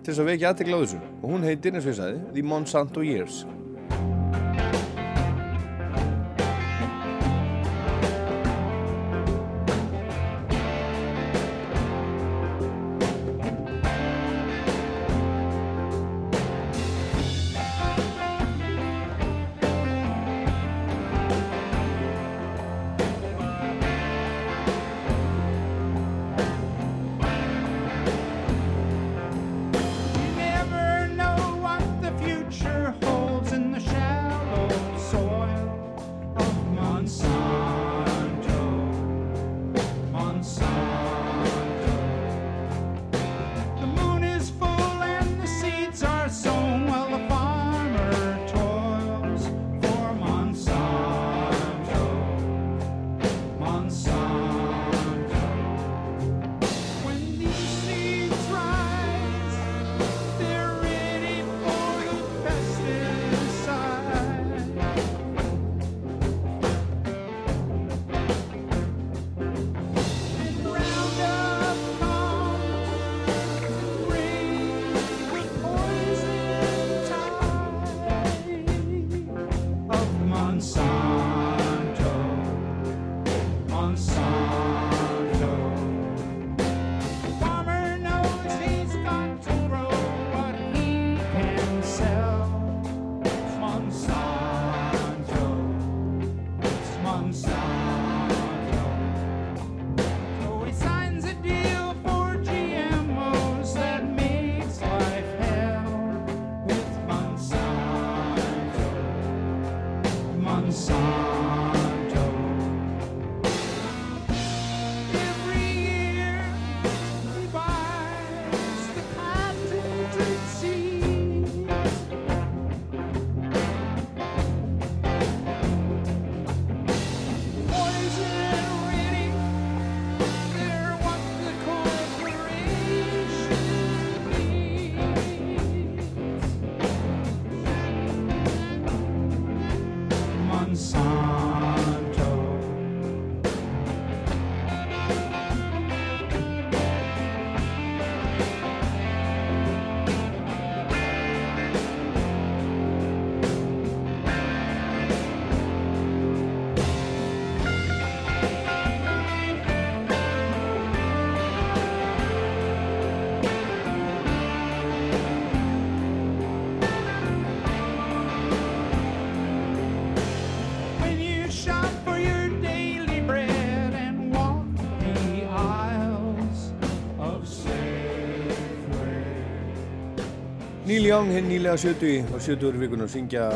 Til þess að vekja aðtegla á þessu og hún heitir eins og ég sagði The Monsanto Years Neil Young, hinn nýlega 70 á 70 vikunum syngja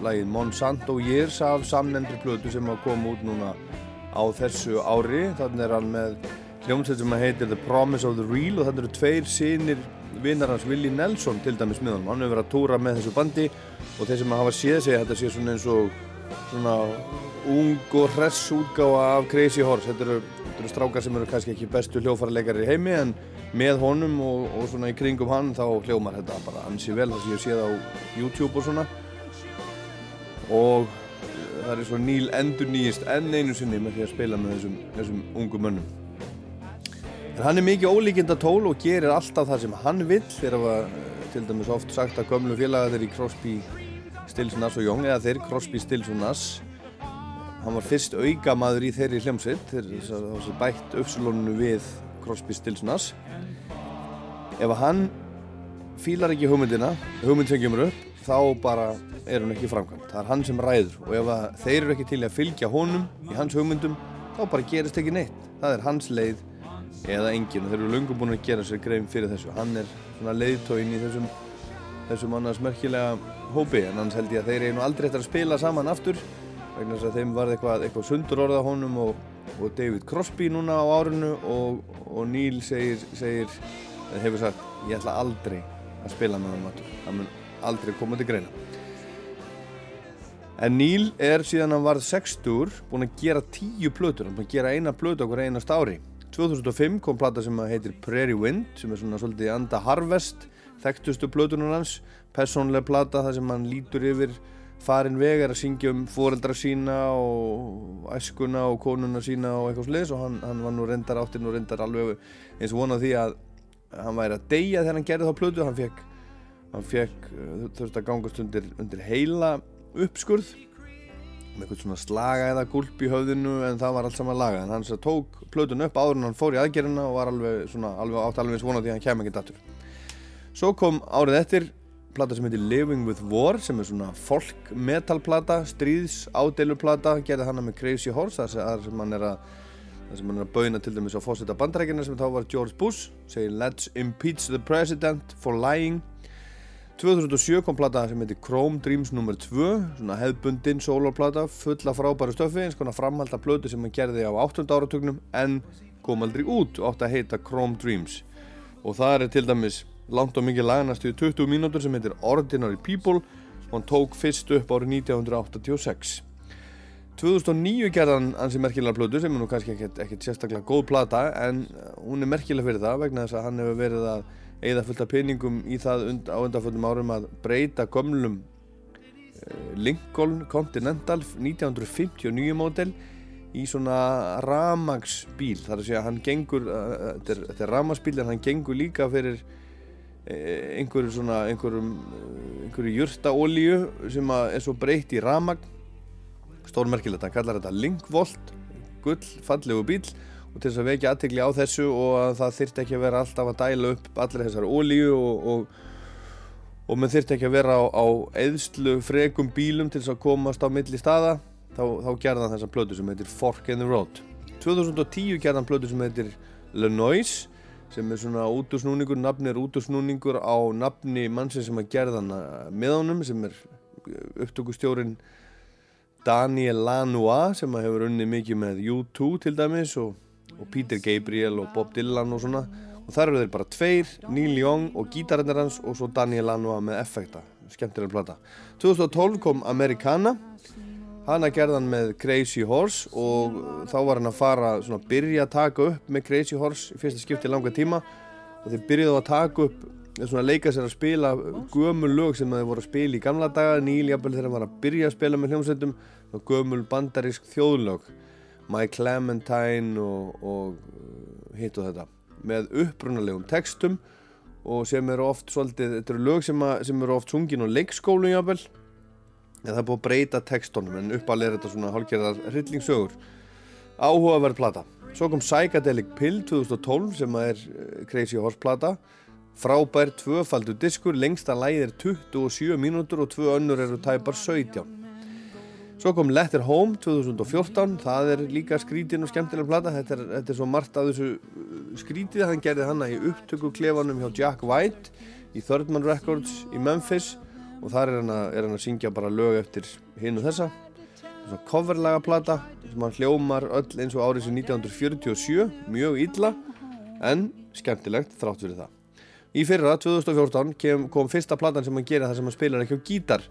lagið Monsanto Years af samnefndri plötu sem að koma út núna á þessu ári. Þannig er hann með hljómsveit sem að heitir The Promise of the Real og þannig eru tveir sinir vinnar hans Willie Nelson til dæmis með honum. Hann hefur verið að túra með þessu bandi og þeir sem að hafa séð segja þetta sé svona eins og svona ung og hress útgáfa af Crazy Horse. Þetta eru, þetta eru strákar sem eru kannski ekki bestu hljófarleikari í heimi en með honum og, og svona í kringum hann þá hljómar þetta bara ansi vel það sem ég séð á YouTube og svona. Og eh, það er svo Neil endur nýjist enn einu sinni með því að spila með þessum, þessum ungu mönnum. En hann er mikið ólíkinda tól og gerir alltaf það sem hann vill. Þegar var eh, til dæmis oft sagt að gömlu félaga þeir í Crosby, Stills, Nass og Young eða þeir Crosby, Stills og Nass hann var fyrst auka maður í þeirri hljómsveit. Þegar það bætt uppsulónunu við Crosby, Stills og Nass ef hann fílar ekki hugmyndina hugmynd sem kemur upp þá bara er hún ekki framkvæmt það er hann sem ræður. Og ef þeir eru ekki til að fylgja honum í hans hugmyndum þá bara gerist ekki neitt. Það er hans leið eða engin. Og þeir eru lungum búin að gera sér grein fyrir þessu. Hann er svona leiðtóin í þessum þessum annars merkilega hópi. En hans held ég að þeir eru aldrei eftir að spila saman aftur vegna þess að þeim varði eitthvað, eitthvað sundur orða honum og, og David Crosby núna á árinu og, og Neil segir, segir hefur sagt ég ætla aldrei að spila með hann aftur. Það mun aldrei koma til greina. En Neil er síðan hann varð 60 búinn að gera 10 plötur. Hann búinn að gera eina plötu okkur einast ári. 2005 kom plata sem heitir Prairie Wind sem er svona svolítið anda Harvest þekktustu plötunum hans. Personlega plata þar sem hann lítur yfir farin veg er að syngja um foreldra sína og æskuna og konuna sína og eitthvað sliðis og hann, hann var nú reyndar áttir nú reyndar alveg eins og vonað því að hann væri að deyja þegar hann gerði þá plötu hann fekk, hann fekk þurfti að gangast undir, undir heila uppskurð með eitthvað svona slaga eða gulp í höfðinu en það var allt saman laga en hann svo tók plötun upp áður en hann fór í aðgerina og var alveg svona alveg átt alveg eins vonað því að hann kem ekki datur svo kom árið eftir plata sem heitir Living with War sem er svona folk metal plata stríðs ádeilu plata gerði hann með Crazy Horse þar sem hann er að þar sem hann er að bauna til dæmis á fósita bandrækina sem þá var George Bush segir Let's impeach the president for lying 2007 kom plata sem heitir Chrome Dreams nr. 2 svona hefðbundin sólárplata fulla frábæru stöfi eins konar framhald af plötu sem hann gerði á 8. áratugnum en kom aldrei út og átti að heita Chrome Dreams og það er til dæmis langt og mikið laganast í 20 mínútur sem heitir Ordinary People og hann tók fyrst upp árið 1986 2009 gerðan ansi merkilega plötu sem er nú kannski ekkert, ekkert sérstaklega góð plata en hún er merkilega fyrir það vegna þess að hann hefur verið að eigða fullt af peningum í það und, á undanföldum árum að breyta gömlum uh, Lincoln Continental 1959 mótel í svona ramagsbíl þar að segja hann gengur uh, þetta er, er ramagsbíl en hann gengur líka fyrir uh, einhverju svona einhverju jurtaolíu sem er svo breytt í ramagn stórmerkilegt, hann kallar þetta Linkvolt gull, fallegu bíl og til þess að vekja aðtegli á þessu og að það þyrti ekki að vera alltaf að dæla upp allir þessar ólíu og, og, og maður þyrti ekki að vera á, á eðslu fregum bílum til þess að komast á milli staða þá, þá gerða hann þessa plötu sem heitir Fork in the Road. 2010 gerða hann plötu sem heitir Le Noise sem er svona útúrsnúningur, nafni er útúrsnúningur á nafni mannsinn sem að gerða hann með honum sem er upptökustjórin Daniel Lanois sem hefur unni mikið með U2 til dæmis og, og Peter Gabriel og Bob Dylan og svona. Og þar eru þeir bara tveir, Neil Young og gítarennir hans og svo Daniel Lanois með effekta, skemmtilega plata. 2012 kom Americana. Hana gerðan með Crazy Horse og þá var hann að fara svona að byrja að taka upp með Crazy Horse í fyrsta skipti langa tíma. Og þeir byrjuðu að taka upp svona leika sér að spila gömul lög sem þeir voru að spila í gamla daga. Neil jafnvel þegar hann var að byrja að spila með hljómsveitum gömul bandarisk þjóðlög My Clementine og, og hitt og þetta með upprunalegum textum og sem eru oft svolítið, þetta eru lög sem, að, sem eru oft sungin á leikskólu jafnvel. En það er búið að breyta textunum en uppalið er þetta svona hálfgerðar hryllingsögur. Áhugaverð plata. Svo kom Psychedelic Pill 2012 sem er Crazy Horse plata. Frábær tvöfaldur diskur lengsta læð er 27 mínútur og tvö önnur eru tæpar 17 Svo kom Letter Home 2014, það er líka skrítin og skemmtilega plata, þetta er, þetta er svo margt af þessu skrítið, hann gerði hanna í upptökuklefanum hjá Jack White í Third Man Records í Memphis. Og þar er hann að, er hann að syngja bara lög eftir hinn og þessa. Svona coverlaga plata sem hann hljómar öll eins og árið sem 1947 mjög illa en skemmtilegt þrátt fyrir það. Í fyrra 2014 kem, kom fyrsta platan sem hann gerir þar sem hann spilar ekki á gítar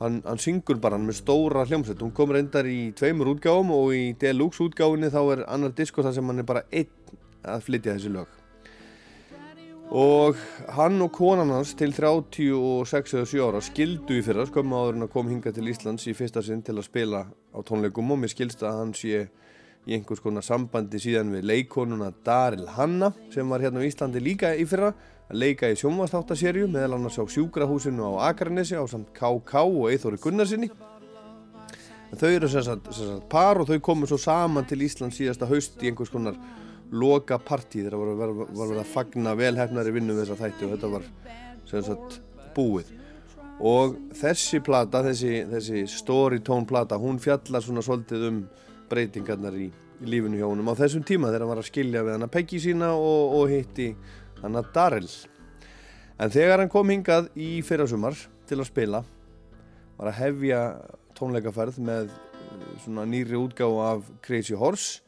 hann, hann syngur bara hann með stóra hljómsveit. Hún kom reyndar í tveimur útgáfum og í deluxe útgáfinni þá er annar disko þar sem hann er bara einn að flytja þessi lög. Og hann og konan hans til 36 eða 7 ára skildu í fyrra skömmu áður en að kom hinga til Íslands í fyrsta sinn til að spila á tónleikum og mér skilst að hann sé í einhvers konar sambandi síðan við leikonuna Daril Hanna sem var hérna á Íslandi líka í fyrra að leika í sjónvastáttasérju meðal annars á sjúkrahúsinu á Akarnesi á samt KK og Eithóri Gunnarsinni en þau eru sem sagt, sem sagt par og þau komu svo saman til Ísland síðasta haust í einhvers konar loka partí þegar var, verið að fagna velhefnari vinnu við þessa þætti og þetta var sem sagt búið. Og þessi plata, þessi, þessi story tone plata, hún fjallar svona svolítið um breytingarnar í, í lífinu hjá honum á þessum tíma þegar hann var að skilja við hann að Peggy sína og, og hitti hann að Darrell. En þegar hann kom hingað í fyrrasumar til að spila var að hefja tónleikaferð með eh, svona nýri útgáð af Crazy Horse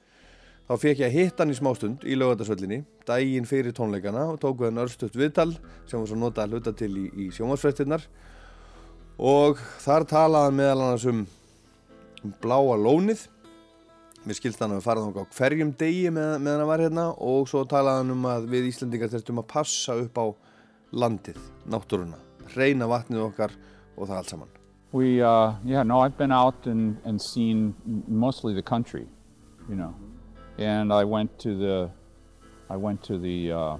þá fekk ég að hitta hann í smástund í lögatarsvöllinni daginn fyrir tónleikana og tók við hann örstuðt viðtal sem var svo notað að hluta til í, í sjómasfrættinnar og þar talaði meðal annars um, um bláa lónið mér skilst hann að við farið á hverjum degi með, með hann var hérna og svo talaði hann um að við Íslandingar þurftum að passa upp á landið, náttúruna reyna vatnið okkar og það allt saman We, uh, yeah, no, I've been out and, and seen mostly the country, you know. And I went to the, I went to the, uh,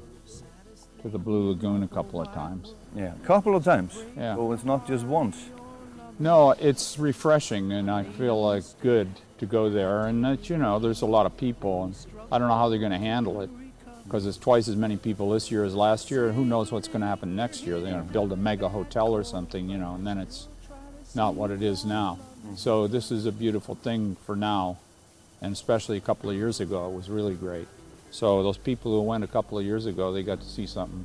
to the Blue Lagoon a couple of times. Yeah, a couple of times. Yeah. So it's not just once. No, it's refreshing, and I feel like good to go there. And that, you know, there's a lot of people, and I don't know how they're going to handle it because it's twice as many people this year as last year. And who knows what's going to happen next year? They're going to build a mega hotel or something, you know, and then it's not what it is now. So this is a beautiful thing for now, and especially a couple of years ago, it was really great. So those people who went a couple of years ago, they got to see something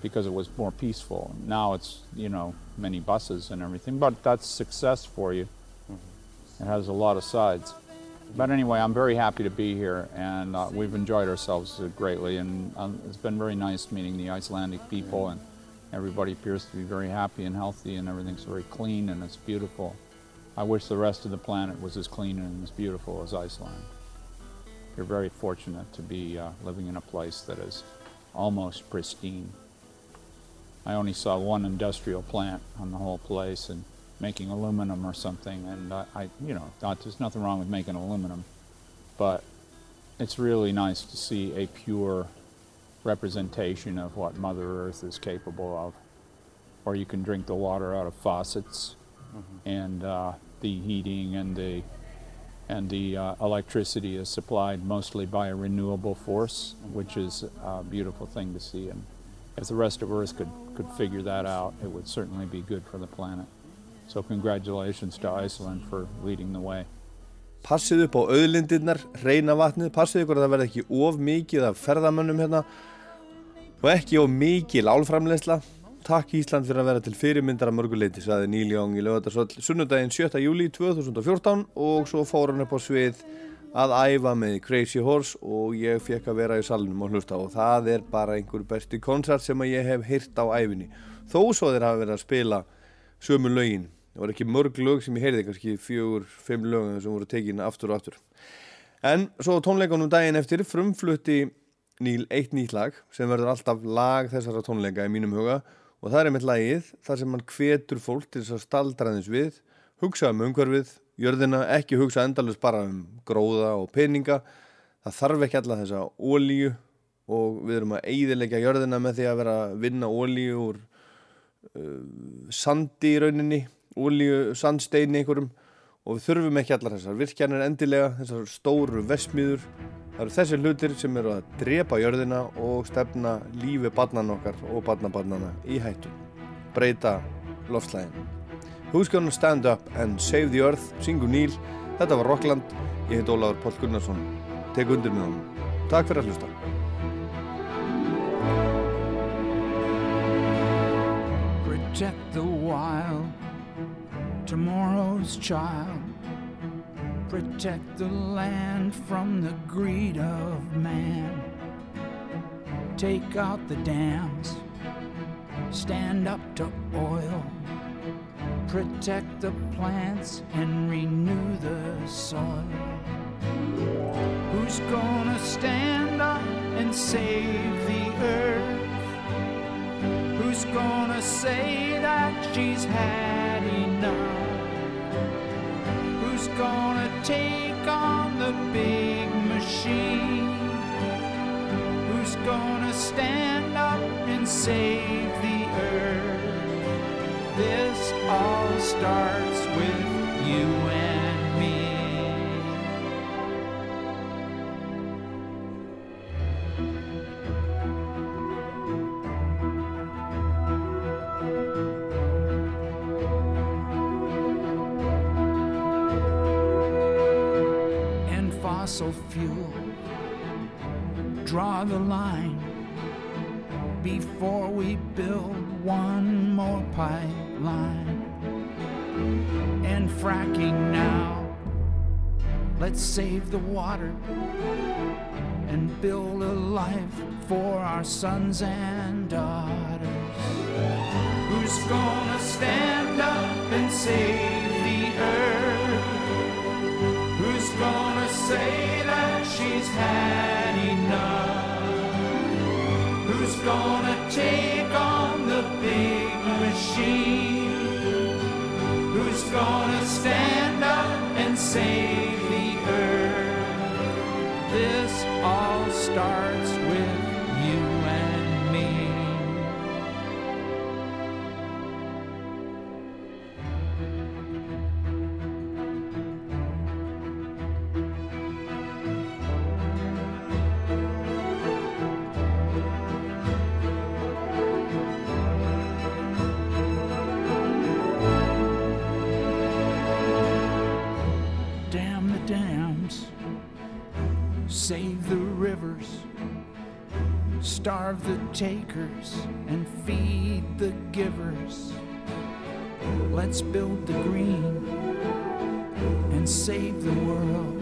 because it was more peaceful. Now it's you know many buses and everything, but that's success for you. It has a lot of sides. But anyway, I'm very happy to be here, and uh, we've enjoyed ourselves greatly, and um, it's been very nice meeting the Icelandic people, and everybody appears to be very happy and healthy, and everything's very clean and it's beautiful. I wish the rest of the planet was as clean and as beautiful as Iceland. You're very fortunate to be uh, living in a place that is almost pristine. I only saw one industrial plant on the whole place and making aluminum or something, and I, I you know, not, there's nothing wrong with making aluminum, but it's really nice to see a pure representation of what Mother Earth is capable of. Or you can drink the water out of faucets, and uh, the heating and the and the uh, electricity is supplied mostly by a renewable force, which is a beautiful thing to see. And if the rest of Earth could, could figure that out, it would certainly be good for the planet. So congratulations to Iceland for leading the way. Passið upp á auðlindirnar, reyna vatnið, passið ykkur að það verði ekki of mikið af ferðamönnum hérna og ekki of mikil álframleysla. Takk Ísland fyrir að vera til fyrirmyndar að mörguleiti, saði Níl Jóng í lögatarsvöld sunnudaginn 7. júli 2014 og svo fór hann upp á svið að æfa með Crazy Horse og ég fekk að vera í salunum og hlusta og það er bara einhver besti konsert sem ég hef heyrt á æfinni. Þó svo þeir hafa verið að spila sömu lögin. Það var ekki mörg lög sem ég heyrði, kannski fjögur, fimm lög sem voru tekin aftur og aftur. En svo tónleikunum daginn eftir frumflutti Níl eitt nýtt lag sem verður alltaf lag þessara tónleika í mínum huga og það er einmitt lagið þar sem hann hvetur fólk til þess að staldra aðeins við, hugsa um umhverfið, jörðina, ekki hugsa endalust bara um gróða og peninga. Það þarf ekki alla þessa ólíu og við erum að eigðilegja jörðina með því að vera að vinna ólíu úr uh, sandi í rauninni, ólíu sandsteini einhverjum og við þurfum ekki allar þessar virkjanir endilega, þessar stóru vesmiður. Það eru þessi hlutir sem eru að drepa jörðina og stefna lífi barnan okkar og barnabarnana í hættu. Breyta loftslægin. Who's gonna stand up and save the earth? Syngu Níl. Þetta var Rockland. Ég heit Ólaður Póll Gunnarsson. Tek undir með honum. Takk fyrir að hlusta. Protect the wild, tomorrow's child. Protect the land from the greed of man. Take out the dams, stand up to oil. Protect the plants and renew the soil. Who's gonna stand up and save the earth? Who's gonna say that she's had enough? Who's gonna take on the big machine? Who's gonna stand up and save the earth? This all starts with you and me. and fossil fuel. Draw the line before we build Let's save the water and build a life for our sons and daughters. Who's gonna stand up and save the earth? Who's gonna say that she's had enough? Who's gonna take on the big machine? Who's gonna stand up and save earth? This all starts with takers, and feed the givers. Let's build the green and save the world.